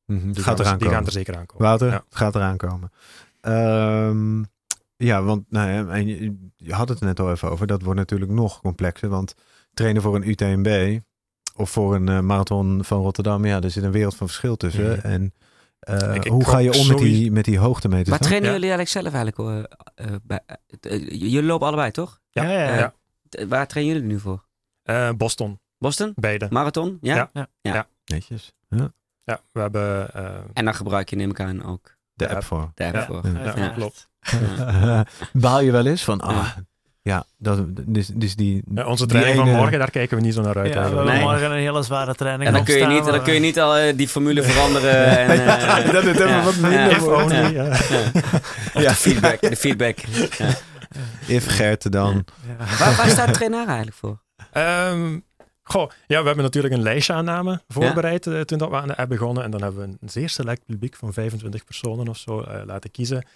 mm die, gaat gaan, die gaan er zeker aankomen. Wouter, ja. het gaat eraan komen. Um, ja, want nou ja, en je, je, had het net al even over. Dat wordt natuurlijk nog complexer. Want trainen voor een UTMB of voor een uh, marathon van Rotterdam, ja, er zit een wereld van verschil tussen. Mm. En uh, ik, ik hoe ga je om met die, met die hoogtemeters? Maar trainen jullie eigenlijk zelf eigenlijk? Uh, bij, jullie lopen allebei, toch? Ja. ja, ja waar trainen jullie nu voor? Boston. Boston? Beide. Marathon? Ja. ja. ja. Netjes. Ja. Ja, we hebben... Uh, en dan gebruik je neem ik aan ook de, app, voor. De app ja. voor. Ja, ja. klopt. Baal je wel eens van, ah, ja, dat, dus, dus die... Ja, onze training ene... van morgen, daar kijken we niet zo naar uit. Ja, we hebben nee. morgen een hele zware training. En dan kun je niet, dan kun je niet al uh, die formule veranderen. en, uh, dat is even wat minder. Ja. De feedback. De feedback. If Gert dan. Waar, waar staat trainer eigenlijk voor? Um, Goh, ja, we hebben natuurlijk een lijstje aan namen voorbereid ja. uh, toen dat we aan de app begonnen. En dan hebben we een zeer select publiek van 25 personen of zo uh, laten kiezen.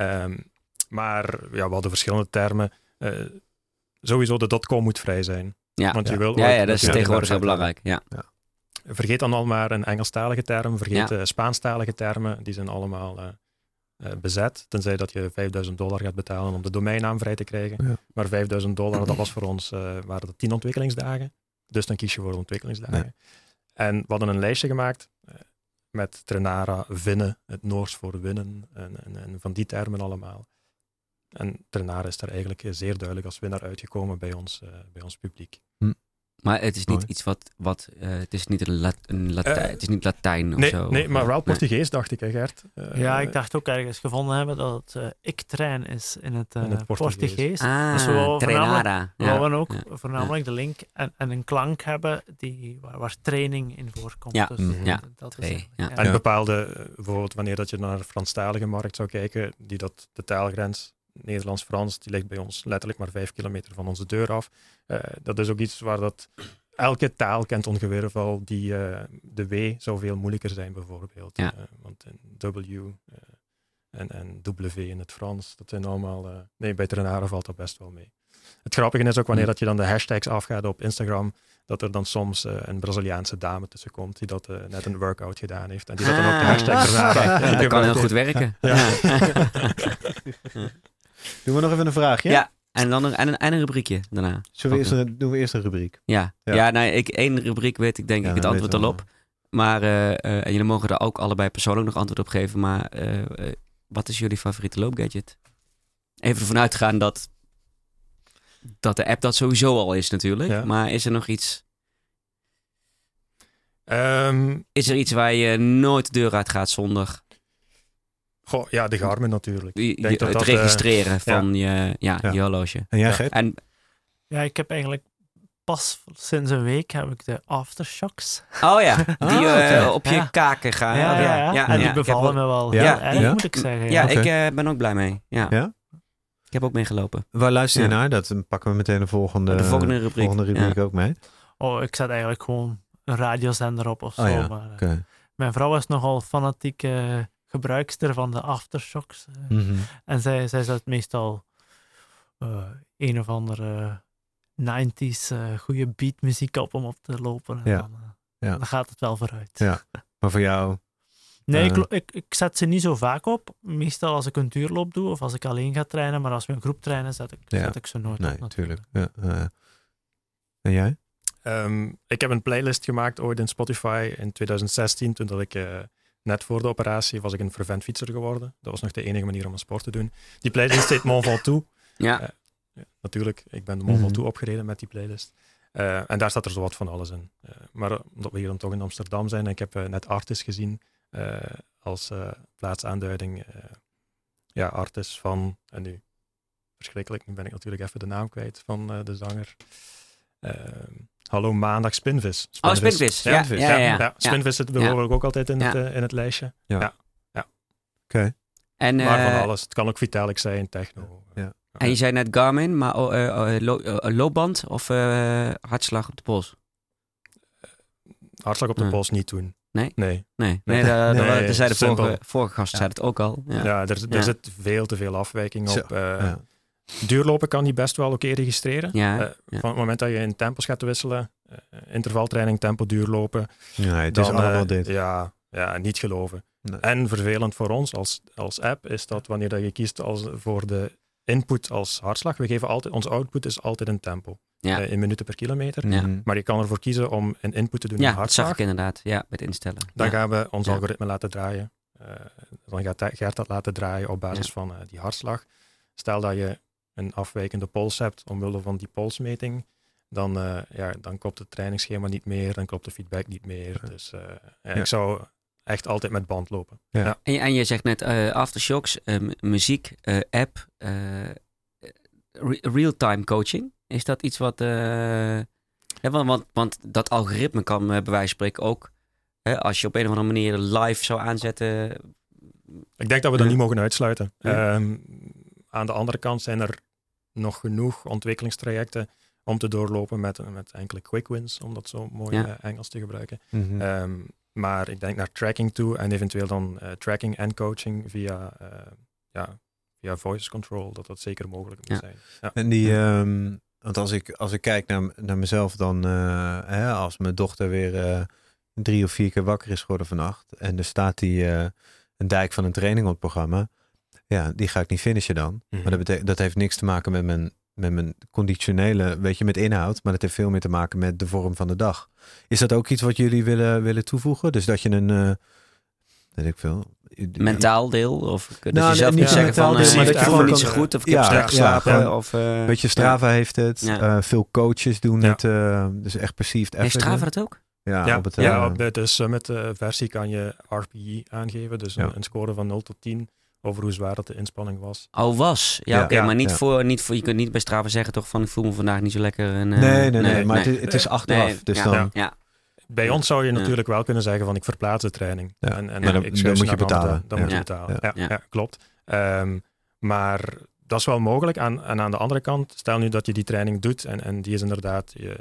Um, maar ja, we hadden verschillende termen. Uh, sowieso de .com moet vrij zijn. Ja, Want je ja. Wil ja, ja, dat is tegenwoordig heel belangrijk. Ja. ja. Vergeet dan al maar een Engelstalige term. Vergeet ja. Spaanstalige termen. Die zijn allemaal bezet. Tenzij dat je 5000 dollar gaat betalen om de domeinnaam vrij te krijgen. Maar 5000 dollar, dat was voor ons, waren dat 10 ontwikkelingsdagen. Dus dan kies je voor de ontwikkelingsdagen. Nee. En we hadden een lijstje gemaakt uh, met Trenara, winnen, het Noors voor winnen en, en, en, van die termen allemaal. En Trenara is daar eigenlijk zeer duidelijk als winnaar uitgekomen bij ons, uh, bij ons publiek. Hm. Maar het is niet Mooi. iets wat, wat eh, het is niet een, Lat- een Latijn, Eh, het is niet Latijn of Nee, zo. nee, maar wel Nee. Portugees, dacht ik, hè, Gert? Eh, Ja, ik dacht ook ergens gevonden hebben dat het eh, ik-trein is in het, eh, In het Portugees. Portugees. Ah, Dus we Ja. ook ja. voornamelijk de link en, en een klank hebben die, waar, waar training in voorkomt. Ja, Dus, mm, ja, dat is. En bepaalde, eh, bijvoorbeeld wanneer dat je naar de Franstalige markt zou kijken, die dat, de taalgrens Nederlands-Frans, die ligt bij ons letterlijk maar vijf kilometer van onze deur af. Eh, dat is ook iets waar dat elke taal kent ongeveer wel die eh, de W zou veel moeilijker zijn bijvoorbeeld. Ja. Eh, want een W en, en W in het Frans, dat zijn allemaal... eh, nee, bij Trenare valt dat best wel mee. Het grappige is ook wanneer Hm. dat je dan de hashtags afgaat op Instagram, dat er dan soms eh, een Braziliaanse dame tussen komt die dat net een workout gedaan heeft. En die dat dan ook de Ah, hashtag Kijk, dat kan heel goed werken. Ja. Doen we nog even een vraagje? Ja, en dan een, en een, en een rubriekje daarna. Zullen we Oké. eerst een, doen we eerst een rubriek? Ja, Ja. ja. nou, ik, één rubriek weet ik denk Ja, ik het antwoord al op. Maar eh, eh, en jullie mogen er ook allebei persoonlijk nog antwoord op geven. Maar eh, wat is jullie favoriete loopgadget? Even ervan uitgaan dat, dat de app dat sowieso al is natuurlijk. Ja. Maar is er nog iets... Ehm, Is er iets waar je nooit de deur uit gaat zonder goh, ja, de Garmin natuurlijk. je- dat het dat, eh, registreren van je, ja, Ja. je horloge? En jij, Ja. Gert? En Ja, ik heb eigenlijk pas sinds een week heb ik de aftershocks. Oh ja, die Ah, eh, op je Ja. kaken gaan. Ja, ja, ja. en die bevallen ook- me wel Ja? heel erg, Ja? moet ik zeggen. Ja, ik eh, ben ook blij mee. Ja. Ja? Ik heb ook meegelopen. Waar luister je Ja. naar? Dat dan pakken we meteen de volgende, De volgende rubriek. volgende rubriek ook mee. Oh, ik zet eigenlijk gewoon een radiozender op of zo. Oh ja, maar. Mijn vrouw is nogal fanatieke gebruikster van de aftershocks. eh. Mhm. En zij, zij zet meestal eh, een of andere 90s eh goede beatmuziek op om op te lopen. En Ja. Dan, Ja. dan gaat het wel vooruit. Ja. Maar voor jou? Nee, ik, ik, ik zet ze niet zo vaak op. Meestal als ik een duurloop doe of als ik alleen ga trainen. Maar als we een groep trainen, zet ik, Ja. zet ik ze nooit Nee, op. natuurlijk. natuurlijk. Ja, eh. en jij? Ehm, ik heb een playlist gemaakt ooit in Spotify in 2016, toen dat ik eh, net voor de operatie was ik een fervent fietser geworden. Dat was nog de enige manier om een sport te doen. Die playlist heet Mont Ventoux. Ja. Eh, Ja, natuurlijk, ik ben de Mont Mhm. Ventoux opgereden met die playlist. Eh, en daar staat er zo wat van alles in. Eh, maar omdat we hier dan toch in Amsterdam zijn, en ik heb net Artis gezien als plaatsaanduiding. ja, Artis van, en nu verschrikkelijk, nu ben ik natuurlijk even de naam kwijt van de zanger. Hallo Maandag Spinvis. Oh, Spinvis. Ja, Spinvis, ja, ja. ja. ja. Spinvis zit Ja. bijvoorbeeld ook altijd in, Ja. het, eh, in het lijstje. Oké. En, maar van eh, alles. Het kan ook Vitalik zijn, techno. Ja. en je zei net Garmin, maar oh, eh, lo- eh, loopband of eh, hartslag op de pols? Hartslag op de Ja. pols niet doen. Nee? Nee. Nee, nee, Nee. daar- Nee, zei de vorige, vorige gast Ja. zei het ook al. Ja. Ja, er, er Ja. zit veel te veel afwijking op. eh, Ja. Duurlopen kan die best wel oké registreren. Ja, Eh, ja. Van het moment dat je in tempos gaat wisselen, eh, intervaltraining, tempo, duurlopen, Nee, het dan is allemaal eh, dit. Ja, ja, niet geloven. Nee. En vervelend voor ons als, als app is dat wanneer dat je kiest als, voor de input als hartslag, we geven altijd, ons output is altijd een tempo, Ja. eh, in minuten per kilometer. Ja. Mhm. Maar je kan ervoor kiezen om een input te doen in Ja, dat hartslag. zag ik inderdaad. Ja, met instellen. Dan ja. gaan we ons Ja. algoritme laten draaien. Eh, dan gaat Gert dat laten draaien op basis Ja. van eh, die hartslag. Stel dat je een afwijkende pols hebt omwille van die polsmeting, dan, eh, ja, dan klopt het trainingsschema niet meer, dan klopt de feedback niet meer. Ja. Dus eh, ja, ik zou echt altijd met band lopen. Ja. Ja. En, je- en je zegt net eh, aftershocks, muziek, eh, app, eh, re- real-time coaching. Is dat iets wat... eh, hè, want, want, want dat algoritme kan bij wijze van spreken ook... Hè, als je op een of andere manier live zou aanzetten... Ik denk dat we dat niet mogen uitsluiten. Ja. Aan de andere kant zijn er nog genoeg ontwikkelingstrajecten om te doorlopen met, met enkele quick wins, om dat zo mooi Ja. eh, Engels te gebruiken. Mhm. Ehm, maar ik denk naar tracking toe en eventueel dan eh, tracking en coaching via, eh, ja, via voice control, dat dat zeker mogelijk moet Ja. zijn. Ja. En die, ehm, want als ik, als ik kijk naar, naar mezelf, dan eh, hè, als mijn dochter weer eh, drie of vier keer wakker is geworden vannacht en er staat die eh, een dijk van een training op het programma, ja, die ga ik niet finishen dan. Mhm. Maar dat, betekent, dat heeft niks te maken met mijn, met mijn conditionele, weet je, met inhoud, maar dat heeft veel meer te maken met de vorm van de dag. Is dat ook iets wat jullie willen, willen toevoegen? Dus dat je een, eh weet ik veel, Mentaal deel? Of dat Nou, je zelf niet zeggen van, deel, eh, maar ik dat je gewoon niet zo goed of ik Ja, heb slecht geslapen. of, eh, Weet je, Strava heeft het. Ja. eh, veel coaches doen Ja. het. dus echt perceived Heeft effort. Strava dat ook? Ja, Ja, op het, ja, op de, de Summit eh, versie kan je RPE aangeven. Dus Ja. een, een score van 0 tot 10 over hoe zwaar dat de inspanning was. Oh, was. Ja, Ja. oké, Ja, maar niet, ja. voor, niet voor... Je kunt niet bij Strava zeggen toch van... Ik voel me vandaag niet zo lekker. En, eh, nee, nee, nee, maar Het, is, het is achteraf. Nee, dus ja, dan, Ja, Bij ons zou je natuurlijk wel kunnen zeggen van ik verplaats de training. Ja. En, en Maar dan- ik dan moet naar je betalen. Dan Ja. moet je betalen. Ja. Ja, Ja. ja, klopt. Ehm, maar dat is wel mogelijk. Aan, en aan de andere kant, stel nu dat je die training doet en, en die is inderdaad, je,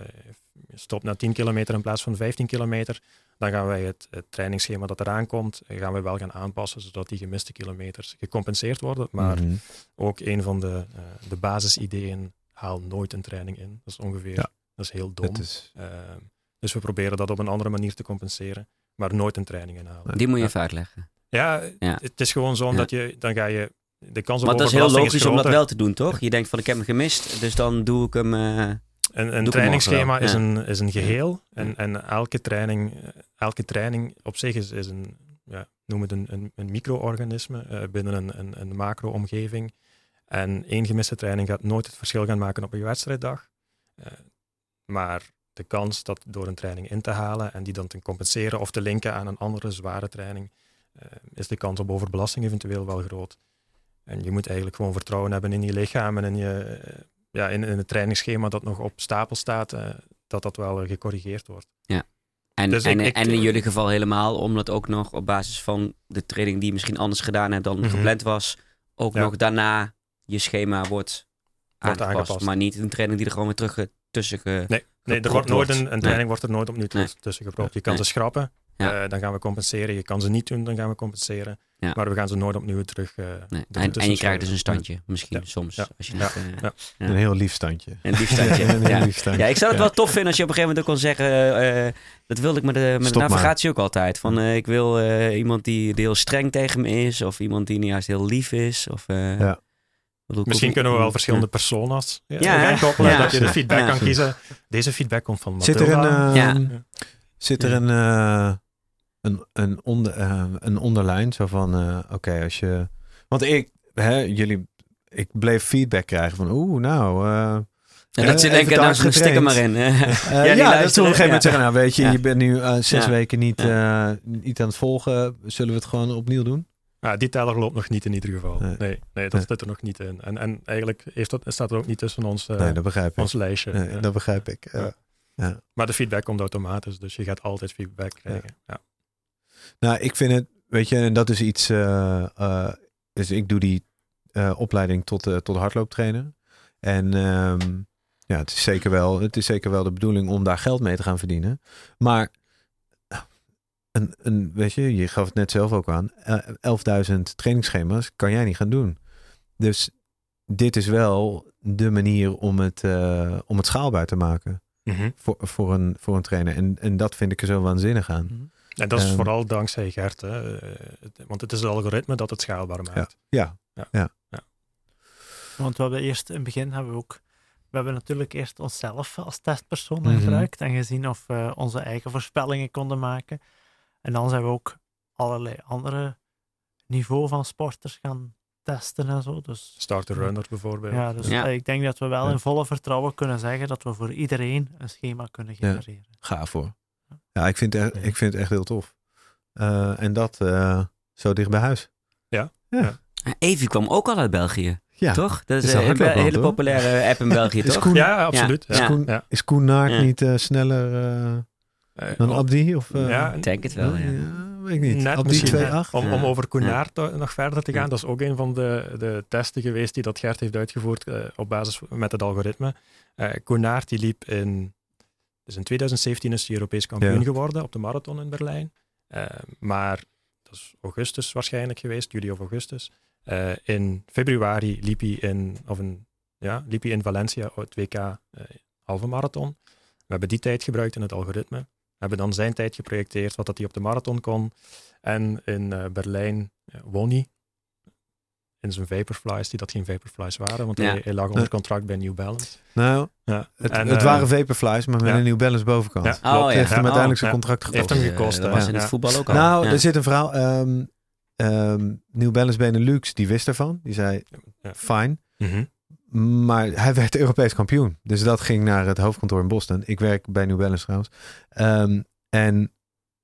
je stopt na 10 kilometer in plaats van 15 kilometer, dan gaan wij het, het trainingsschema dat eraan komt, gaan wij wel gaan aanpassen, zodat die gemiste kilometers gecompenseerd worden. Maar Mhm. ook een van de, eh, de basisideeën, haal nooit een training in. Dat is ongeveer, Ja. dat is heel dom. Is, Ehm, dus we proberen dat op een andere manier te compenseren, maar nooit een training inhalen. die moet je Ja. even uitleggen. Ja, Ja. het is gewoon zo Ja. dat je, dan ga je, de kans op Want dat is heel logisch om dat wel te doen, toch? Je denkt van ik heb hem gemist, dus dan doe ik hem... eh, Een, een hem trainingsschema is, een, is een geheel en, en elke, training, elke training op zich is, is een, ja, noem het een, een, een micro-organisme eh, binnen een, een, een macro-omgeving. En één gemiste training gaat nooit het verschil gaan maken op een wedstrijddag. Eh, maar de kans dat door een training in te halen en die dan te compenseren of te linken aan een andere zware training, eh, is de kans op overbelasting eventueel wel groot. En je moet eigenlijk gewoon vertrouwen hebben in je lichaam en in, je, ja, in, in het trainingsschema dat nog op stapel staat, eh, dat dat wel eh, gecorrigeerd wordt. en, Dus en, ik- ik- en in jullie geval helemaal, omdat ook nog op basis van de training die je misschien anders gedaan hebt dan Mhm. gepland was, ook Ja. nog daarna je schema wordt aangepast. aangepast. Maar niet een training die er gewoon weer terug ge- tussen ge... Nee, er gepropt wordt nooit een, een Nee. training wordt er nooit opnieuw Nee. tussen gepropt. Je kan Nee. ze schrappen, Ja. eh, dan gaan we compenseren. Je kan ze niet doen, dan gaan we compenseren. Ja. Maar we gaan ze nooit opnieuw terug. eh, Nee. En, en je krijgt dus een standje, misschien Ja. soms. Ja. Als je eh, Ja. Ja. Een heel lief standje. Een lief standje. Ja. lief standje. Ja, ik zou het Ja. wel tof vinden als je op een gegeven moment ook kon zeggen. dat wilde ik met de, met de Stop maar. navigatie ook altijd. Van eh, ik wil eh, iemand die, die heel streng tegen me is. Of iemand die juist heel lief is. Of, eh, Misschien kunnen we wel verschillende persona's ja, koppelen. ja. Dat je de feedback Ja. kan kiezen. Deze feedback komt van Zit er Matilda. een, Ja. zit er een, eh, een, een, onder, eh, een onderlijn zo van, eh, oké, als je... Want ik, hè, jullie, ik bleef feedback krijgen van, oeh, nou... eh, En eh, dat ze even denken, nou, stik er maar in. Eh, Ja, ja, dat ze op een gegeven moment ja. zeggen, nou weet je, Ja. je bent nu zes Ja. weken niet, eh, niet aan het volgen. Zullen we het gewoon opnieuw doen? Ja, die teller loopt nog niet in ieder geval. Nee. Nee, nee, dat Nee. zit er nog niet in. En, en eigenlijk heeft dat, staat er ook niet tussen ons, eh, nee, dat begrijp ik. ons lijstje. Nee, dat begrijp ik. Ja. Ja. Maar de feedback komt automatisch, dus je gaat altijd feedback krijgen. Ja. Nou, ik vind het, weet je, en dat is iets. dus ik doe die eh, opleiding tot, tot hardlooptrainer. En ehm, ja, het is, zeker wel, het is zeker wel de bedoeling om daar geld mee te gaan verdienen. Maar een, een, weet je, je gaf het net zelf ook aan. eh, 11.000 trainingsschema's kan jij niet gaan doen. Dus dit is wel de manier om het, om het schaalbaar te maken Mhm. voor, voor, een, voor een trainer. En, en dat vind ik er zo waanzinnig aan. En dat is Ehm. vooral dankzij Gert. Hè. Want het is het algoritme dat het schaalbaar maakt. Ja, Want we hebben eerst in het begin hebben we ook. We hebben natuurlijk eerst onszelf als testpersoon Mhm. gebruikt en gezien of we onze eigen voorspellingen konden maken. En dan zijn we ook allerlei andere niveau van sporters gaan testen en zo. Dus, Start the runner bijvoorbeeld. ja, dus Ja. eh, ik denk dat we wel Ja. in volle vertrouwen kunnen zeggen dat we voor iedereen een schema kunnen Ja. genereren. gaaf hoor. Ja, ik vind het echt, ik vind het echt heel tof. Eh, en dat eh, zo dicht bij huis. Evi kwam ook al uit België, Ja. toch? Dat Is is een hele populaire app in België, Is toch? Koen, Ja, absoluut. Ja. Ja. is Koen, Ja. is Koen Ja. niet eh, sneller dan Abdi? Of, eh, ja, Ik denk het wel, ja. weet ik niet. Net Abdi misschien. 2.8? Om, om Ja. over to- nog verder te gaan, Ja. dat is ook een van de, de testen geweest die dat Gert heeft uitgevoerd eh, op basis met het algoritme. Eh Koenaert die liep in, dus in 2017 is hij Europees kampioen Ja. geworden op de marathon in Berlijn. Eh, maar dat is augustus waarschijnlijk geweest, juli of augustus. Eh, in februari liep hij in, of in, ja, liep hij in Valencia het WK eh, halve marathon. We hebben die tijd gebruikt in het algoritme. We hebben dan zijn tijd geprojecteerd, wat dat hij op de marathon kon. En in Berlijn won hij. In zijn Vaporflies, die dat geen Vaporflies waren, want Ja. hij, hij lag onder contract bij New Balance. Nou, Ja. het, En, het eh, waren Vaporflies, maar met ja. een New Balance bovenkant. Ja, Ja. Oh, klopt. ja. heeft hem uiteindelijk Oh, zijn ja. contract Heeft gekost. hem Dus, eh, gekost, dat was in Ja. het voetbal ook al. Nou, Ja. er zit een verhaal. ehm, ehm New Balance Benelux, die wist ervan. Die zei, Ja. fine. Mhm. Maar hij werd Europees kampioen. Dus dat ging naar het hoofdkantoor in Boston. Ik werk bij New Balance trouwens. Ehm, en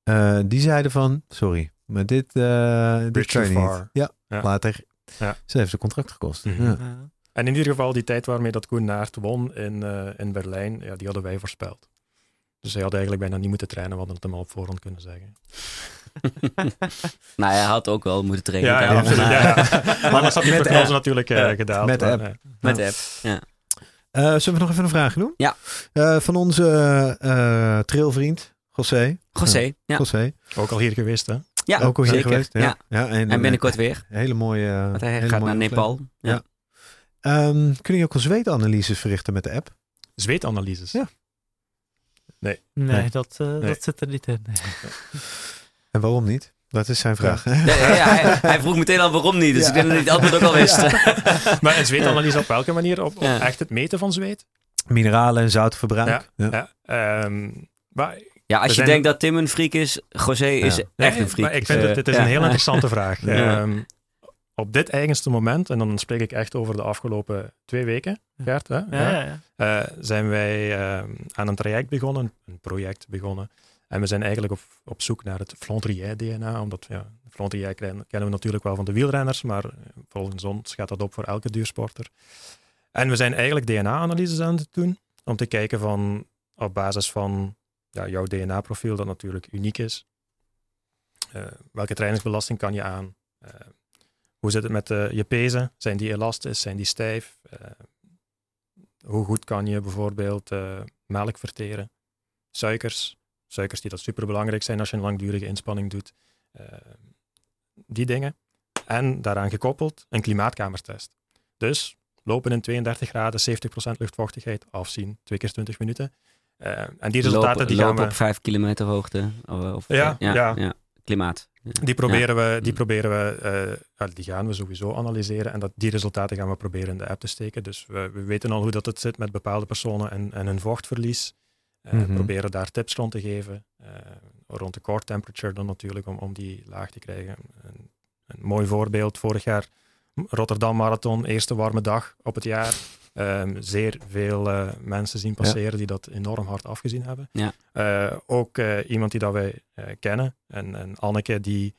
eh, die zeiden van, sorry, maar dit, eh dit kan je niet. Ja. later. Ja. Ze heeft zijn contract gekost. Mhm. ja. En in ieder geval die tijd waarmee dat Koen Naert won in, eh, in Berlijn, ja, die hadden wij voorspeld. Dus hij had eigenlijk bijna niet moeten trainen, we hadden het hem al op voorhand kunnen zeggen. nou, hij had ook wel moeten trainen. Ja, ja, absoluut. maar- Ja, ja. Maar dan had die Met natuurlijk eh, Ja, gedaald. met maar, app. eh, Met de app. Eh, zullen we nog even een vraag doen? Ja. Eh, van onze eh trailvriend, José. José, ja. José. ook al hier geweest, hè? Ja Ook al hier zeker. geweest. Ja. Ja. Ja. en, En binnenkort weer. Hele mooie. Want hij hele gaat mooie naar Nepal. Ja. Ehm, kun je ook al zweetanalyses verrichten met de app? Zweetanalyses. Ja. Nee, Nee. Dat, eh, Nee. dat zit er niet in. En waarom niet? Dat is zijn vraag. Ja, ja, ja, hij, hij vroeg meteen al waarom niet. Dus Ja. ik denk dat hij het antwoord ook al wist. Maar een zweetanalyse op welke manier? Op, echt het meten van zweet? Mineralen en zoutverbruik. Ja. Ja. Ehm, maar Ja, als We je denkt dat Tim een freak is, José is Ja. echt een freak. Maar ik vind het, dit is ja. een heel interessante vraag. Ja. Ehm, op dit eigenste moment, en dan spreek ik echt over de afgelopen twee weken, Gert, hè? Ja. Eh, zijn wij ehm, aan een traject begonnen, een project begonnen. En we zijn eigenlijk op, op zoek naar het Flandrier-DNA, omdat ja, Flandrier kennen kennen we natuurlijk wel van de wielrenners, maar eh, volgens ons gaat dat op voor elke duursporter. En we zijn eigenlijk DNA-analyses aan het doen, om te kijken van, op basis van ja, jouw DNA-profiel, dat natuurlijk uniek is, eh, welke trainingsbelasting kan je aan? Eh, hoe zit het met eh, je pezen? Zijn die elastisch? Zijn die stijf? Hoe goed kan je bijvoorbeeld melk verteren? Suikers. Suikers die dat superbelangrijk zijn als je een langdurige inspanning doet. Die dingen. En daaraan gekoppeld een klimaatkamertest. Dus lopen in 32 graden, 70% luchtvochtigheid, afzien, twee keer 20 minuten. Eh, en die resultaten die gaan we... op vijf kilometer hoogte. Of, of- Ja, ja. Klimaat. Ja. Die proberen we, die, Mm. proberen we eh, ja, die gaan we sowieso analyseren en dat, die resultaten gaan we proberen in de app te steken. Dus we, we weten al hoe dat het zit met bepaalde personen en, en hun vochtverlies. Eh, Mhm. Proberen daar tips rond te geven. eh, rond de core temperature dan natuurlijk, om, om die laag te krijgen. Een, een mooi voorbeeld, vorig jaar Rotterdam Marathon, eerste warme dag op het jaar. Ehm, zeer veel eh, mensen zien passeren die dat enorm hard afgezien hebben. Ja. Eh, ook eh, iemand die dat wij kennen, en, en Anneke, die,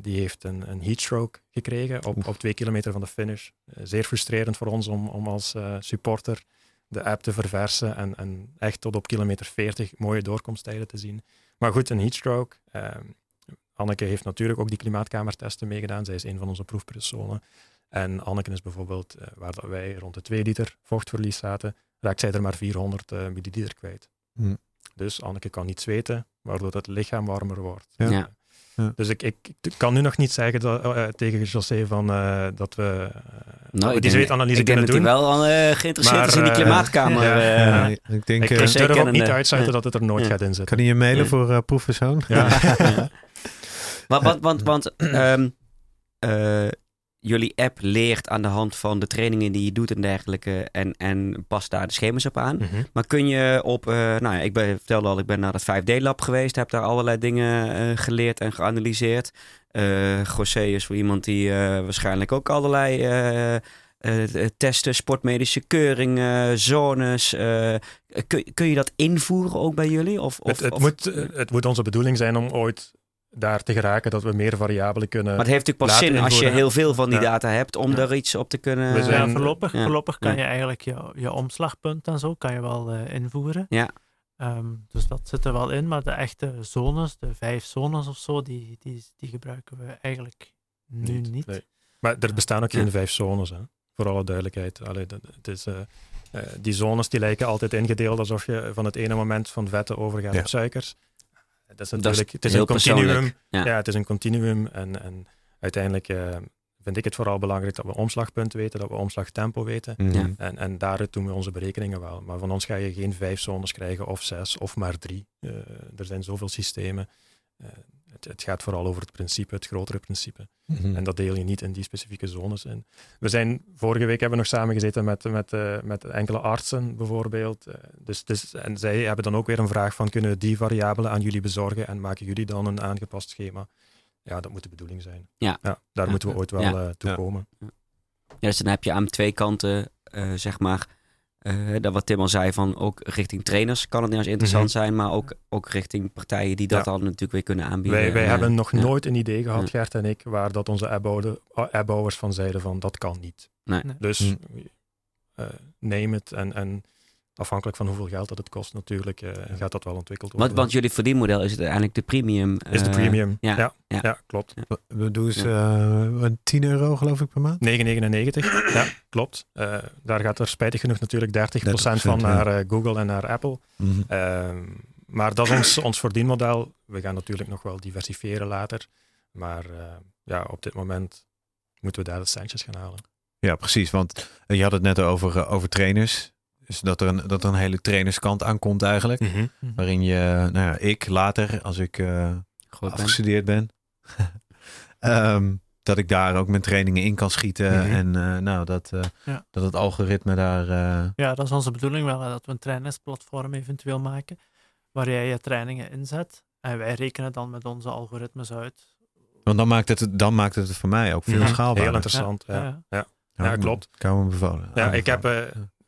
die heeft een, een heatstroke gekregen op, op twee kilometer van de finish. Zeer frustrerend voor ons om, om als supporter de app te verversen en, en echt tot op kilometer 40 mooie doorkomsttijden te zien. Maar goed, een heatstroke. ehm, Anneke heeft natuurlijk ook die klimaatkamertesten meegedaan. Zij is een van onze proefpersonen. En Anneke is bijvoorbeeld, eh, waar dat wij rond de 2 liter vochtverlies zaten, raakt zij er maar 400 eh, milliliter kwijt. Hm. Dus Anneke kan niet zweten, waardoor het lichaam warmer wordt. Ja. Ja. Ja. Dus ik, ik, ik kan nu nog niet zeggen dat, eh, tegen José van, dat we, dat we ik die zweetanalyse Ik denk kunnen dat hij doen. wel geïnteresseerd Maar, is in die klimaatkamer. ja. Ja, ik denk, Ik durf zeker ook niet uitsluiten Ja. dat het er nooit gaat in zitten. kan hij je mailen voor proefpersoon? Ja. Ja. Want, want, want, want ehm, eh, jullie app leert aan de hand van de trainingen die je doet en dergelijke. En, en past daar de schema's op aan. Mhm. Maar kun je op, eh, nou ja, ik ben, vertelde al, ik ben naar het 5D-lab geweest. Heb daar allerlei dingen eh, geleerd en geanalyseerd. Eh José is voor iemand die waarschijnlijk ook allerlei testen, sportmedische keuringen, zones. kun, kun je dat invoeren ook bij jullie? Of, of, Het, het, of- moet, het moet onze bedoeling zijn om ooit daar te geraken dat we meer variabelen kunnen. Maar het heeft natuurlijk pas zin als je heel veel van die Ja. data hebt om Ja. daar iets op te kunnen. We zijn- Ja, voorlopig, ja. voorlopig kan Ja. je eigenlijk je, je omslagpunt en zo kan je wel eh, invoeren. Ja. Ehm, dus dat zit er wel in, maar de echte zones, de vijf zones of zo, die, die, die gebruiken we eigenlijk nu Niet, niet. nee. Maar er bestaan ook Ja. geen vijf zones, hè? voor alle duidelijkheid. Allee, dat, het is, eh, eh, die zones die lijken altijd ingedeeld alsof je van het ene moment van vetten overgaat Ja. op suikers. Dat is Dat is natuurlijk, het is een continuum. Ja. Ja. het is een continuum. En, en uiteindelijk eh, vind ik het vooral belangrijk dat we omslagpunt weten, dat we omslagtempo weten. Mhm. Ja. En, en daaruit doen we onze berekeningen wel. Maar van ons ga je geen vijf zones krijgen, of zes, of maar drie. Eh, er zijn zoveel systemen. Eh, het, het gaat vooral over het principe, het grotere principe. Mhm. En dat deel je niet in die specifieke zones in. We zijn, vorige week hebben we nog samen gezeten met, met, eh, met enkele artsen bijvoorbeeld. Eh, dus, dus, en zij hebben dan ook weer een vraag van, kunnen we die variabelen aan jullie bezorgen en maken jullie dan een aangepast schema? ja, dat moet de bedoeling zijn. Ja. daar Ja. moeten we ooit wel Ja. eh, toe komen. Ja, dus dan heb je aan twee kanten, zeg maar, eh, dat wat Tim al zei, van ook richting trainers kan het als interessant Mhm. zijn, maar ook, ook richting partijen die dat Ja. dan natuurlijk weer kunnen aanbieden. Wij, wij En, eh, hebben nog ja. nooit een idee gehad, Ja. Gert en ik, waar dat onze appbouwers van zeiden van dat kan niet. Nee. Nee. Dus Hm. eh, neem het en, en afhankelijk van hoeveel geld dat het kost natuurlijk, eh, gaat dat wel ontwikkeld worden. Want, want jullie verdienmodel is het uiteindelijk de premium. is de eh, premium. ja, Ja, ja. ja. klopt. We doen eens eh, 10 euro geloof ik per maand. 9,99. ja, klopt. Eh, daar gaat er spijtig genoeg natuurlijk 30%, van 30%, ja. naar eh, Google en naar Apple. Mhm. Ehm, maar dat is ons, ons verdienmodel. We gaan natuurlijk nog wel diversifiëren later. Maar eh, ja, op dit moment moeten we daar de centjes gaan halen. Ja, precies. Want eh, je had het net over, eh, over trainers. Dus dat er, een, dat er een hele trainerskant aankomt eigenlijk. Mhm. Waarin je, nou ja, ik later, als ik eh, ben. afgestudeerd ben, ehm, dat ik daar ook mijn trainingen in kan schieten. Mhm. En eh, nou, dat, eh, Ja. dat het algoritme daar... eh, Ja, dat is onze bedoeling wel, dat we een trainingsplatform eventueel maken, waar jij je trainingen inzet. En wij rekenen dan met onze algoritmes uit. want dan maakt, het, dan maakt het het voor mij ook veel Mhm. schaalbaarder. Heel interessant. Ja, Ja, ja. Ja, klopt. Hou me bevolen. Ja, ik heb eh,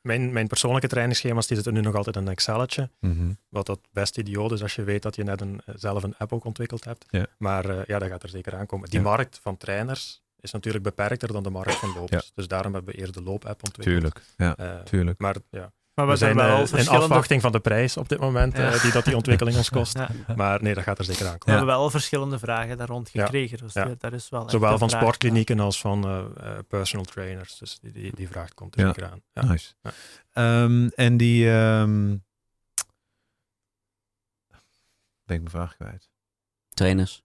mijn, mijn persoonlijke trainingsschema's die zitten nu nog altijd in een Excelletje. Mhm. Wat dat best idioot is als je weet dat je net een, eh, zelf een app ook ontwikkeld hebt. Maar eh, ja, dat gaat er zeker aankomen. Die markt van trainers is natuurlijk beperkter dan de markt van lopers. Dus daarom hebben we eerst de loop-app ontwikkeld. Tuurlijk, ja, Eh, tuurlijk. maar ja, Maar we, we, zijn zijn wel eh, in verschillende... afwachting van de prijs op dit moment, Ja. eh, die dat die ontwikkeling ons kost. Ja, we Maar nee, dat gaat er zeker aankomen. Ja. hebben wel verschillende vragen daar rond gekregen. Dus die- daar is wel Zowel van sportklinieken als van eh, eh, personal trainers. Dus die, die, die vraag komt er Ja. zeker aan. Ja. Nice. Ja. Ehm, en die... ehm, Ben ik mijn vraag kwijt? Trainers.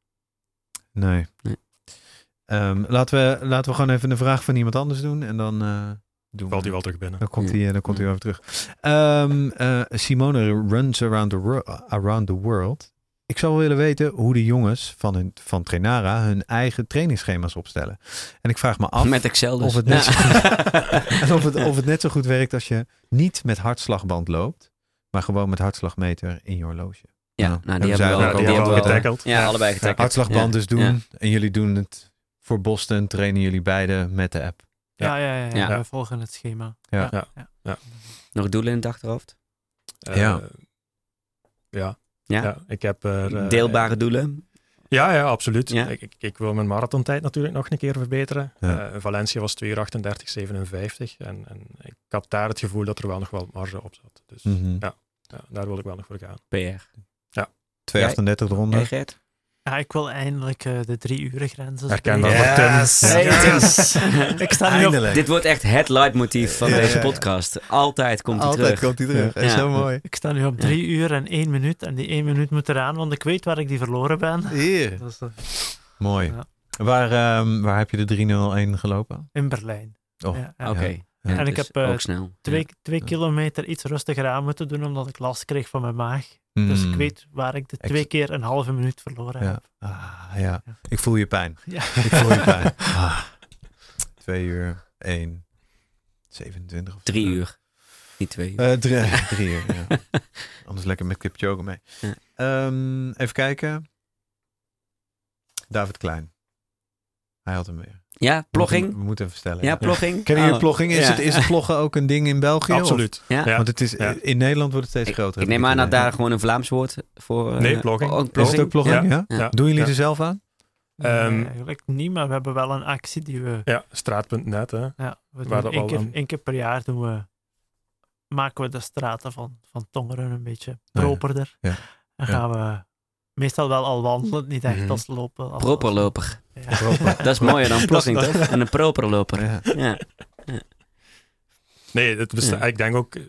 Nee. Nee. Ehm, laten, we, laten we gewoon even een vraag van iemand anders doen. En dan eh, doen Valt we... hij wel terug binnen. Dan komt Ja. hij, dan komt hij Ja. over terug. Ehm, eh, Simone runs around the, wor- around the world. Ik zou wel willen weten hoe de jongens van, hun, van Trainara hun eigen trainingsschema's opstellen. En ik vraag me af Met Excel dus. of het net Ja. en of, het, of het net zo goed werkt als je niet met hartslagband loopt, maar gewoon met hartslagmeter in je horloge. Ja, Nou, nou, die hebben hebben we al, die hebben we getackled. Ja, allebei getackled. Hartslagband Ja. dus doen. Ja. En jullie doen het voor Boston, trainen jullie beide met de app. Ja, ja, ja, ja, Ja. we volgen het schema. Ja. Ja. Nog doelen in het achterhoofd? Eh, Ja. ja. Ja? Ja, ik heb er... eh, Deelbare doelen? Ja, ja, absoluut. Ja. Ik, ik, ik wil mijn marathontijd natuurlijk nog een keer verbeteren. Ja. Eh, Valencia was 2 uur 38, 57. En, en ik had daar het gevoel dat er wel nog wel marge op zat. Dus Mhm. ja, daar wil ik wel nog voor gaan. PR. 238 Jij, eronder. Ja, ik wil eindelijk eh, de drie uren grenzen. Tim. Hey, Tim. Ik sta nu op Eindelijk. Dit wordt echt het leidmotief van Ja, deze podcast. Altijd komt hij Altijd terug. komt hij terug. Dat is zo mooi. Ik sta nu op Ja. drie uur en één minuut. En die één minuut moet eraan, want ik weet waar ik die verloren ben. Dat eh, Mooi. Ja. Waar, ehm, waar heb je de 301 gelopen? in Berlijn. Oh, Ja, ja. Oké. En ik dus heb, eh, ook snel. Twee, twee kilometer iets rustiger aan moeten doen, omdat ik last kreeg van mijn maag. Dus ik weet waar ik de twee keer een halve minuut verloren Ja. heb. Ah, ja. Ja. Ik voel je pijn. Ja. Ik voel je pijn. Ah. Twee uur, één, 27 of Drie uur. Niet twee uur. Eh, drie, drie uur, ja. Anders lekker met Kipchoge mee. Ja. Ehm, even kijken. David Klein. Hij had hem weer. Ja, We plogging. moeten, we moeten even stellen. Ja, plogging. Kennen jullie Oh, plogging? Is, ja. het, is het ploggen ook een ding in België? Absoluut. Ja. Ja. Want het is, Ja. in Nederland wordt het steeds groter. ik neem aan dat daar gewoon een Vlaams woord voor... eh, Nee, plogging. Ook Is het plogging. ook plogging? Ja. Ja. Ja. Doen jullie Ja. er zelf aan? Ehm, Nee, eigenlijk niet, maar we hebben wel een actie die we... Ja, straat.net. Hè. Ja, we Waar één, keer, één keer per jaar doen we, maken we de straten van, van Tongeren een beetje ja. properder. Ja. En Ja. gaan we meestal wel al wandelen, niet echt Mhm. als lopen. Als, Properloper. Ja. Dat is mooier dan is- toch? En een properloper. Ja. Ja. Nee, het besta- Ja. ik denk ook... eh,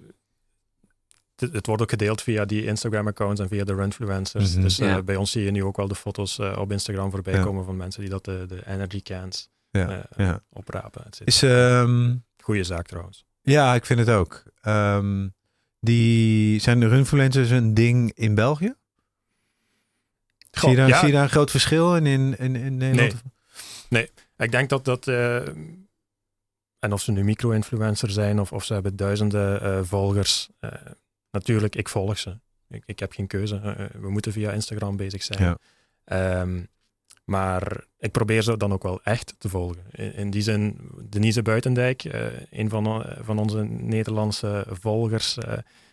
Het, het wordt ook gedeeld via die Instagram-accounts en via de runfluencers. Mhm. Dus eh, Ja. bij ons zie je nu ook wel de foto's eh, op Instagram voorbij Ja. komen van mensen die dat de, de energy cans Ja. eh, ja. oprapen. et cetera. Is, ehm, Goeie zaak trouwens. ja, ik vind het ook. Ehm, die, zijn de runfluencers een ding in België? Zie, je daar, ja. zie je daar een groot verschil in, in, in, in Nederland? Ik denk dat dat... eh, en of ze nu micro-influencer zijn of, of ze hebben duizenden eh, volgers. eh, natuurlijk, ik volg ze. Ik, ik heb geen keuze. We moeten via Instagram bezig zijn. Ja. Ehm, Maar ik probeer ze dan ook wel echt te volgen. In, in die zin, Denise Buitendijk, een van, van onze Nederlandse volgers,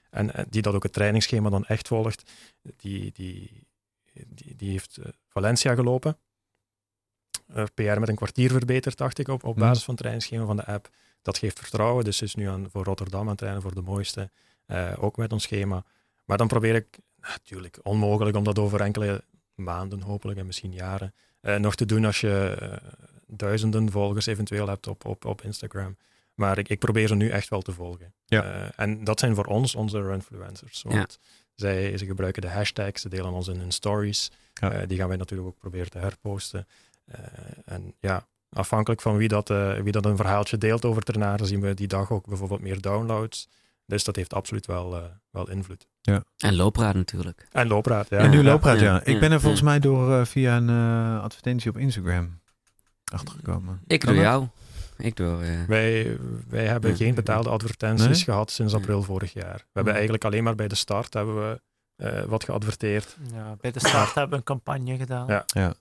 en, en die dat ook het trainingsschema dan echt volgt, die, die, die, die heeft eh, Valencia gelopen. Eh, PR met een kwartier verbeterd, dacht ik, op, op Hmm. basis van het trainingsschema van de app. Dat geeft vertrouwen, dus is nu aan, voor Rotterdam aan het trainen, voor de mooiste, eh, ook met ons schema. Maar dan probeer ik, natuurlijk onmogelijk om dat over enkele maanden hopelijk en misschien jaren nog te doen als je duizenden volgers eventueel hebt op, op, op Instagram. Maar ik, ik probeer ze nu echt wel te volgen. Ja. En dat zijn voor ons onze runfluencers. Want zij, ze gebruiken de hashtags, ze delen ons in hun stories. Ja. Eh, die gaan wij natuurlijk ook proberen te herposten. Eh, en ja, afhankelijk van wie dat, eh, wie dat een verhaaltje deelt over Ternaren, zien we die dag ook bijvoorbeeld meer downloads. Dus dat heeft absoluut wel, eh, wel invloed. En loopraad natuurlijk. En loopraad, ja. en nu Ja. loopraad, ja. Ja. Ik Ja. ben er volgens Ja. mij door via een eh, advertentie op Instagram achtergekomen. Ik Kan door dat? jou. Ik door... eh, Wij, wij hebben Ja. geen betaalde advertenties Nee? gehad sinds Ja. april vorig jaar. We hebben Hmm. eigenlijk alleen maar bij de start hebben we eh, wat geadverteerd. Ja, bij de start hebben we een campagne gedaan. Ja. Ja.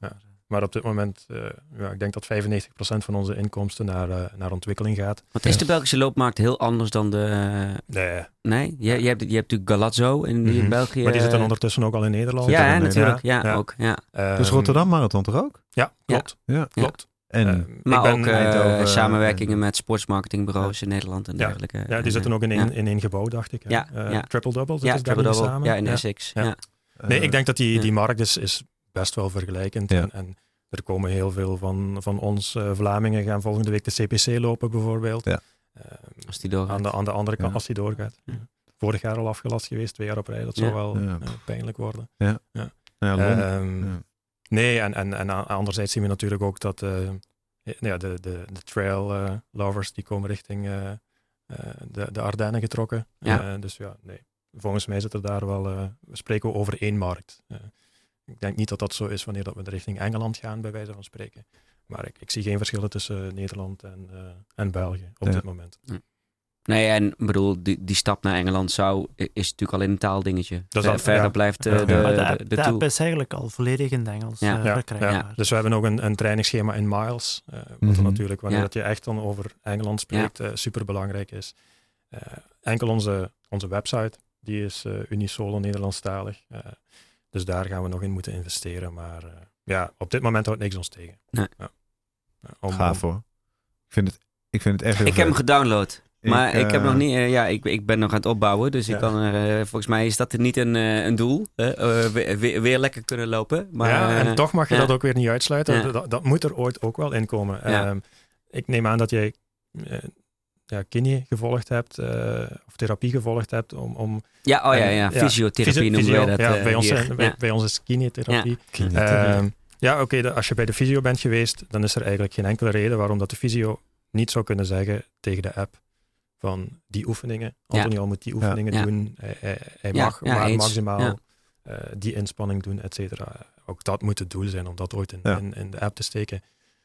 Maar op dit moment, eh, ja, ik denk dat 95% van onze inkomsten naar, naar ontwikkeling gaat. Want is de Belgische loopmarkt heel anders dan de... Nee, Nee, je, je, hebt, je hebt natuurlijk Galazzo in, in Mhm. België. maar die zitten ondertussen ook al in Nederland. Ja, hè, in natuurlijk. Ja, Ja. ook. Ja. Ehm, Dus Rotterdam Marathon toch ook? Ja, klopt. Ja. klopt. En Ehm, Maar ook eh, Eindhoven, samenwerkingen en- met sportsmarketingbureaus in Nederland en Ja. dergelijke. ja, die En, zitten eh, ook in één, in één gebouw, dacht ik. hè. Ja, Eh, ja. Triple-double, Ja, zitten ze daar Triple Double. samen? Ja, in Ja. Essex. Ja. Ja. Nee, eh, ik denk dat die, ja. die markt is, is best wel vergelijkend. Ja. En, en er komen heel veel van, van ons eh, Vlamingen gaan volgende week de CPC lopen bijvoorbeeld. Ja. Ehm, Als die doorgaat. aan, de, aan de andere kant, Ja. als die doorgaat. Ja. Vorig jaar al afgelast geweest, twee jaar op rij. Dat Ja. zou wel Ja. eh, pijnlijk worden. nou ja. Nee, en, en, en anderzijds zien we natuurlijk ook dat eh, ja, de, de, de trail eh, lovers die komen richting eh, eh, de, de Ardennen getrokken. Ja. Eh, dus ja, nee. Volgens mij zit er daar wel, eh, we spreken over één markt. Eh, ik denk niet dat dat zo is wanneer dat we richting Engeland gaan, bij wijze van spreken. Maar ik, ik zie geen verschillen tussen Nederland en, eh, en België op Ja. dit moment. Nee, en ik bedoel, die, die stap naar Engeland zou, is natuurlijk alleen een taaldingetje. Dat Ver- al- Verder ja. blijft eh, Ja. de, maar de de, app, de, de tool. app is eigenlijk al volledig in het Engels Ja. eh, Ja, verkrijgbaar. Ja, dus we hebben ook een, een trainingsschema in miles. eh, wat Mhm. natuurlijk, wanneer Ja. dat je echt dan over Engeland spreekt, eh, super belangrijk is. Eh, enkel onze, onze website, die is eh unisolo Nederlandstalig. Eh, dus daar gaan we nog in moeten investeren. Maar eh, ja, op dit moment houdt niks ons tegen. Nee. Om- Gaaf om- hoor. Ik vind het, ik vind het echt heel Ik heb hem gedownload. Maar ik, heb eh, nog niet, eh, ja, ik, ik ben nog aan het opbouwen. Dus ik Ja. kan er, eh, volgens mij is dat niet een, eh, een doel. eh, eh, weer, weer, weer lekker kunnen lopen. Maar, ja, en eh, toch mag je ja. dat ook weer niet uitsluiten. Ja. Dat, dat moet er ooit ook wel in komen. Ja. Ehm, ik neem aan dat jij eh, ja, kine gevolgd hebt, eh, of therapie gevolgd hebt om, om Ja, oh ja, ja. ja, fysiotherapie Fysio- noemen wij dat. ja, eh, bij, ons, bij, Ja. bij ons is kinetherapie. Kinetherapie. Ehm, ja, oké, als je bij de fysio bent geweest, dan is er eigenlijk geen enkele reden waarom dat de fysio niet zou kunnen zeggen tegen de app van die oefeningen. Anthony al moet die oefeningen Ja. doen. Hij, hij, hij Ja, mag ja, maar eens. maximaal Ja. eh, die inspanning doen, et cetera. Ook dat moet het doel zijn om dat ooit in, Ja. in, in de app te steken.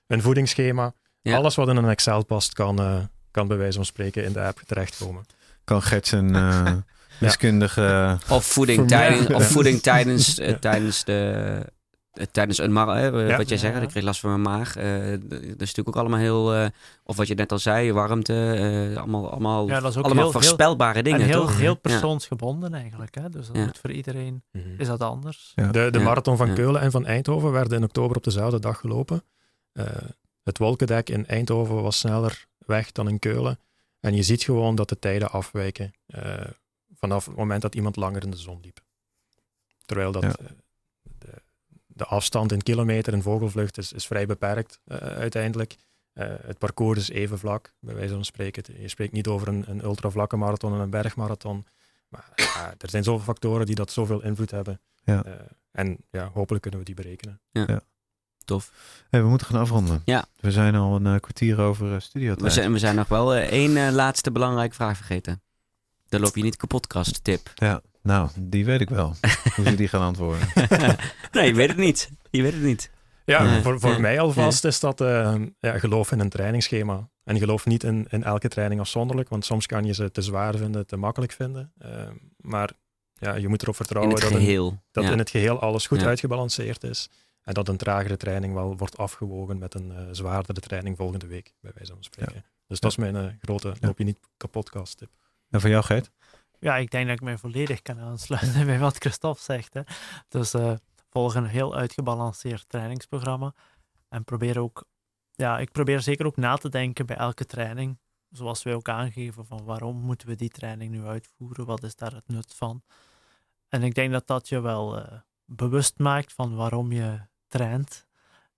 Een voedingsschema. Ja. Alles wat in een Excel past, kan, eh, kan bij wijze van spreken in de app terechtkomen. Kan Gert zijn eh, wiskundige... Of voeding tijdens, of voeding tijdens, Ja. tijdens de... eh, Tijdens een mar, hè, Ja. wat jij zegt, Ja. ik kreeg last van mijn maag. Eh, dat is natuurlijk ook allemaal heel, eh, of wat je net al zei, warmte, eh, allemaal, allemaal, Ja, dat is ook allemaal heel- heel- voorspelbare dingen, en heel, toch? heel Ja. persoonsgebonden eigenlijk. Hè? Dus dat Ja. moet voor iedereen is dat anders. Ja. De, de Ja. marathon van Ja. Keulen en van Eindhoven werden in oktober op dezelfde dag gelopen. Eh, het wolkendek in Eindhoven was sneller weg dan in Keulen. En je ziet gewoon dat de tijden afwijken eh, vanaf het moment dat iemand langer in de zon liep. Terwijl dat, eh, de afstand in kilometer in vogelvlucht is, is vrij beperkt eh, uiteindelijk. Eh, het parcours is even vlak, bij wijze van spreken. Je spreekt niet over een, een ultravlakke marathon en een bergmarathon. Maar ja, er zijn zoveel factoren die dat zoveel invloed hebben. Ja. Eh, en ja, hopelijk kunnen we die berekenen. Tof. Hey, we moeten gaan afronden. Ja. We zijn al een eh, kwartier over uh, studio We zijn, we zijn nog wel eh, één eh, laatste belangrijke vraag vergeten. Daar loop je niet kapot, kast tip. Ja, nou, die weet ik wel. Hoe ze die gaan antwoorden. nee, je weet het niet. Je weet het niet. Ja, voor, voor mij alvast is dat eh, ja, geloof in een trainingsschema. En geloof niet in, in elke training afzonderlijk, want soms kan je ze te zwaar vinden, te makkelijk vinden. Eh, maar ja, je moet erop vertrouwen dat, in, geheel. dat ja. in het geheel alles goed Ja. uitgebalanceerd is. En dat een tragere training wel wordt afgewogen met een eh, zwaardere training volgende week, bij wijze van spreken. Dus dat is mijn eh, grote loop je niet kapot tip. En voor jou, Geert? Ja, ik denk dat ik mij volledig kan aansluiten bij wat Christophe zegt. Hè. Dus uh, volg een heel uitgebalanceerd trainingsprogramma. En probeer ook, ja, ik probeer zeker ook na te denken bij elke training. Zoals wij ook aangeven van waarom moeten we die training nu uitvoeren? Wat is daar het nut van? En ik denk dat dat je wel uh, bewust maakt van waarom je traint.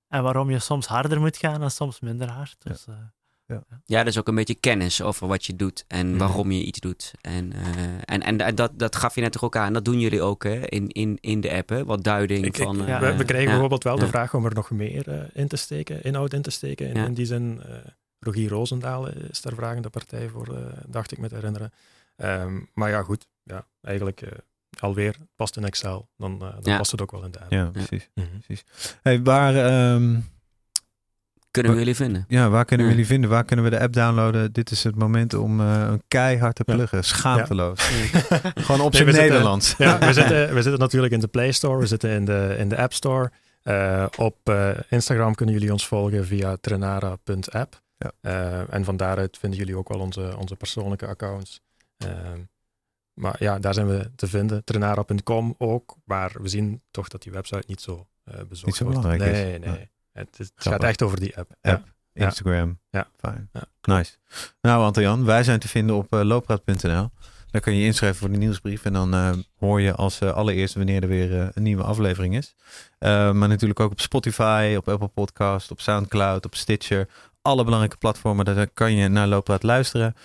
En waarom je soms harder moet gaan en soms minder hard. Dus, ja. Uh, ja. ja, dus ook een beetje kennis over wat je doet en mm. waarom je iets doet. En, uh, en, en dat, dat gaf je net toch ook aan. Dat doen jullie ook hè? In, in, in de app, hè? wat duiding ik, van... Ik, uh, we, we, kregen ja, bijvoorbeeld wel de vraag om er nog meer uh, in te steken, inhoud in te steken. In, in die zin, Rogier Roosendaal is daar vragende partij voor, dacht ik me te herinneren. Um, maar ja, goed. Ja, eigenlijk alweer past in Excel. Dan, dan past het ook wel in de app. Ja, precies. Mm -hmm. precies. Hey, waar... Um kunnen we jullie vinden? Ja, waar kunnen we jullie vinden? Waar kunnen we de app downloaden? Dit is het moment om uh, een keihard te pluggen. Schaamteloos. Ja. Gewoon op zijn nee, Nederlands. Zitten, ja, we zitten, we zitten natuurlijk in de Play Store. We zitten in de, in de App Store. Uh, op uh, Instagram kunnen jullie ons volgen via trenara.app. Ja. en van daaruit vinden jullie ook wel onze, onze persoonlijke accounts. maar ja, daar zijn we te vinden. Trenara.com ook. Maar we zien toch dat die website niet zo bezocht niet zo wordt. belangrijk nee, is. nee, nee. Het, het gaat echt over die app. app ja. Instagram. Ja. Fijn. Ja. Nice. Nou, Anton-Jan, wij zijn te vinden op uh, looppraat.nl. Daar kan je je inschrijven voor de nieuwsbrief. En dan uh, hoor je als uh, allereerste wanneer er weer uh, een nieuwe aflevering is. maar natuurlijk ook op Spotify, op Apple Podcast, op Soundcloud, op Stitcher. Alle belangrijke platformen, daar kan je naar Looppraat luisteren.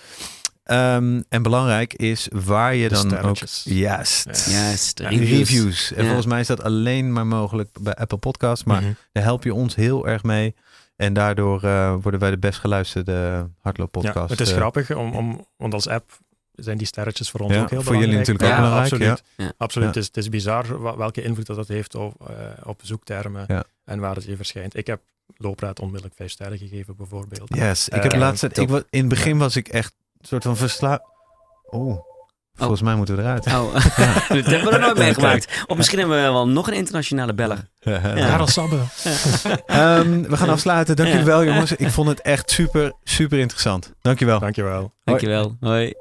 Um, en belangrijk is waar je de dan sterretjes. ook... Juist. Juist, reviews. reviews. En ja. volgens mij is dat alleen maar mogelijk bij Apple Podcasts. Maar -hmm. daar help je ons heel erg mee. En daardoor uh, worden wij de best geluisterde hardlooppodcast. Ja, het is uh, grappig, om, om, want als app zijn die sterretjes voor ons ja, ook heel voor belangrijk. jullie natuurlijk ook belangrijk. Absoluut. Ja. absoluut. Het, is, het is bizar welke invloed dat, dat heeft op, uh, op zoektermen en waar het je verschijnt. Ik heb loopraad onmiddellijk vijf sterren gegeven bijvoorbeeld. Yes, ik heb laatst... Ik, in het begin was ik echt soort van verslaafd. Oh, volgens oh. mij moeten we eruit. Oh, ja. dat hebben we er nooit meegemaakt. Of misschien hebben we wel nog een internationale beller. Ja. Karel Sabbe. um, we gaan afsluiten. Dank jullie wel jongens. Ik vond het echt super, super interessant. Dank je wel. Dank je wel. Dank je wel. Hoi.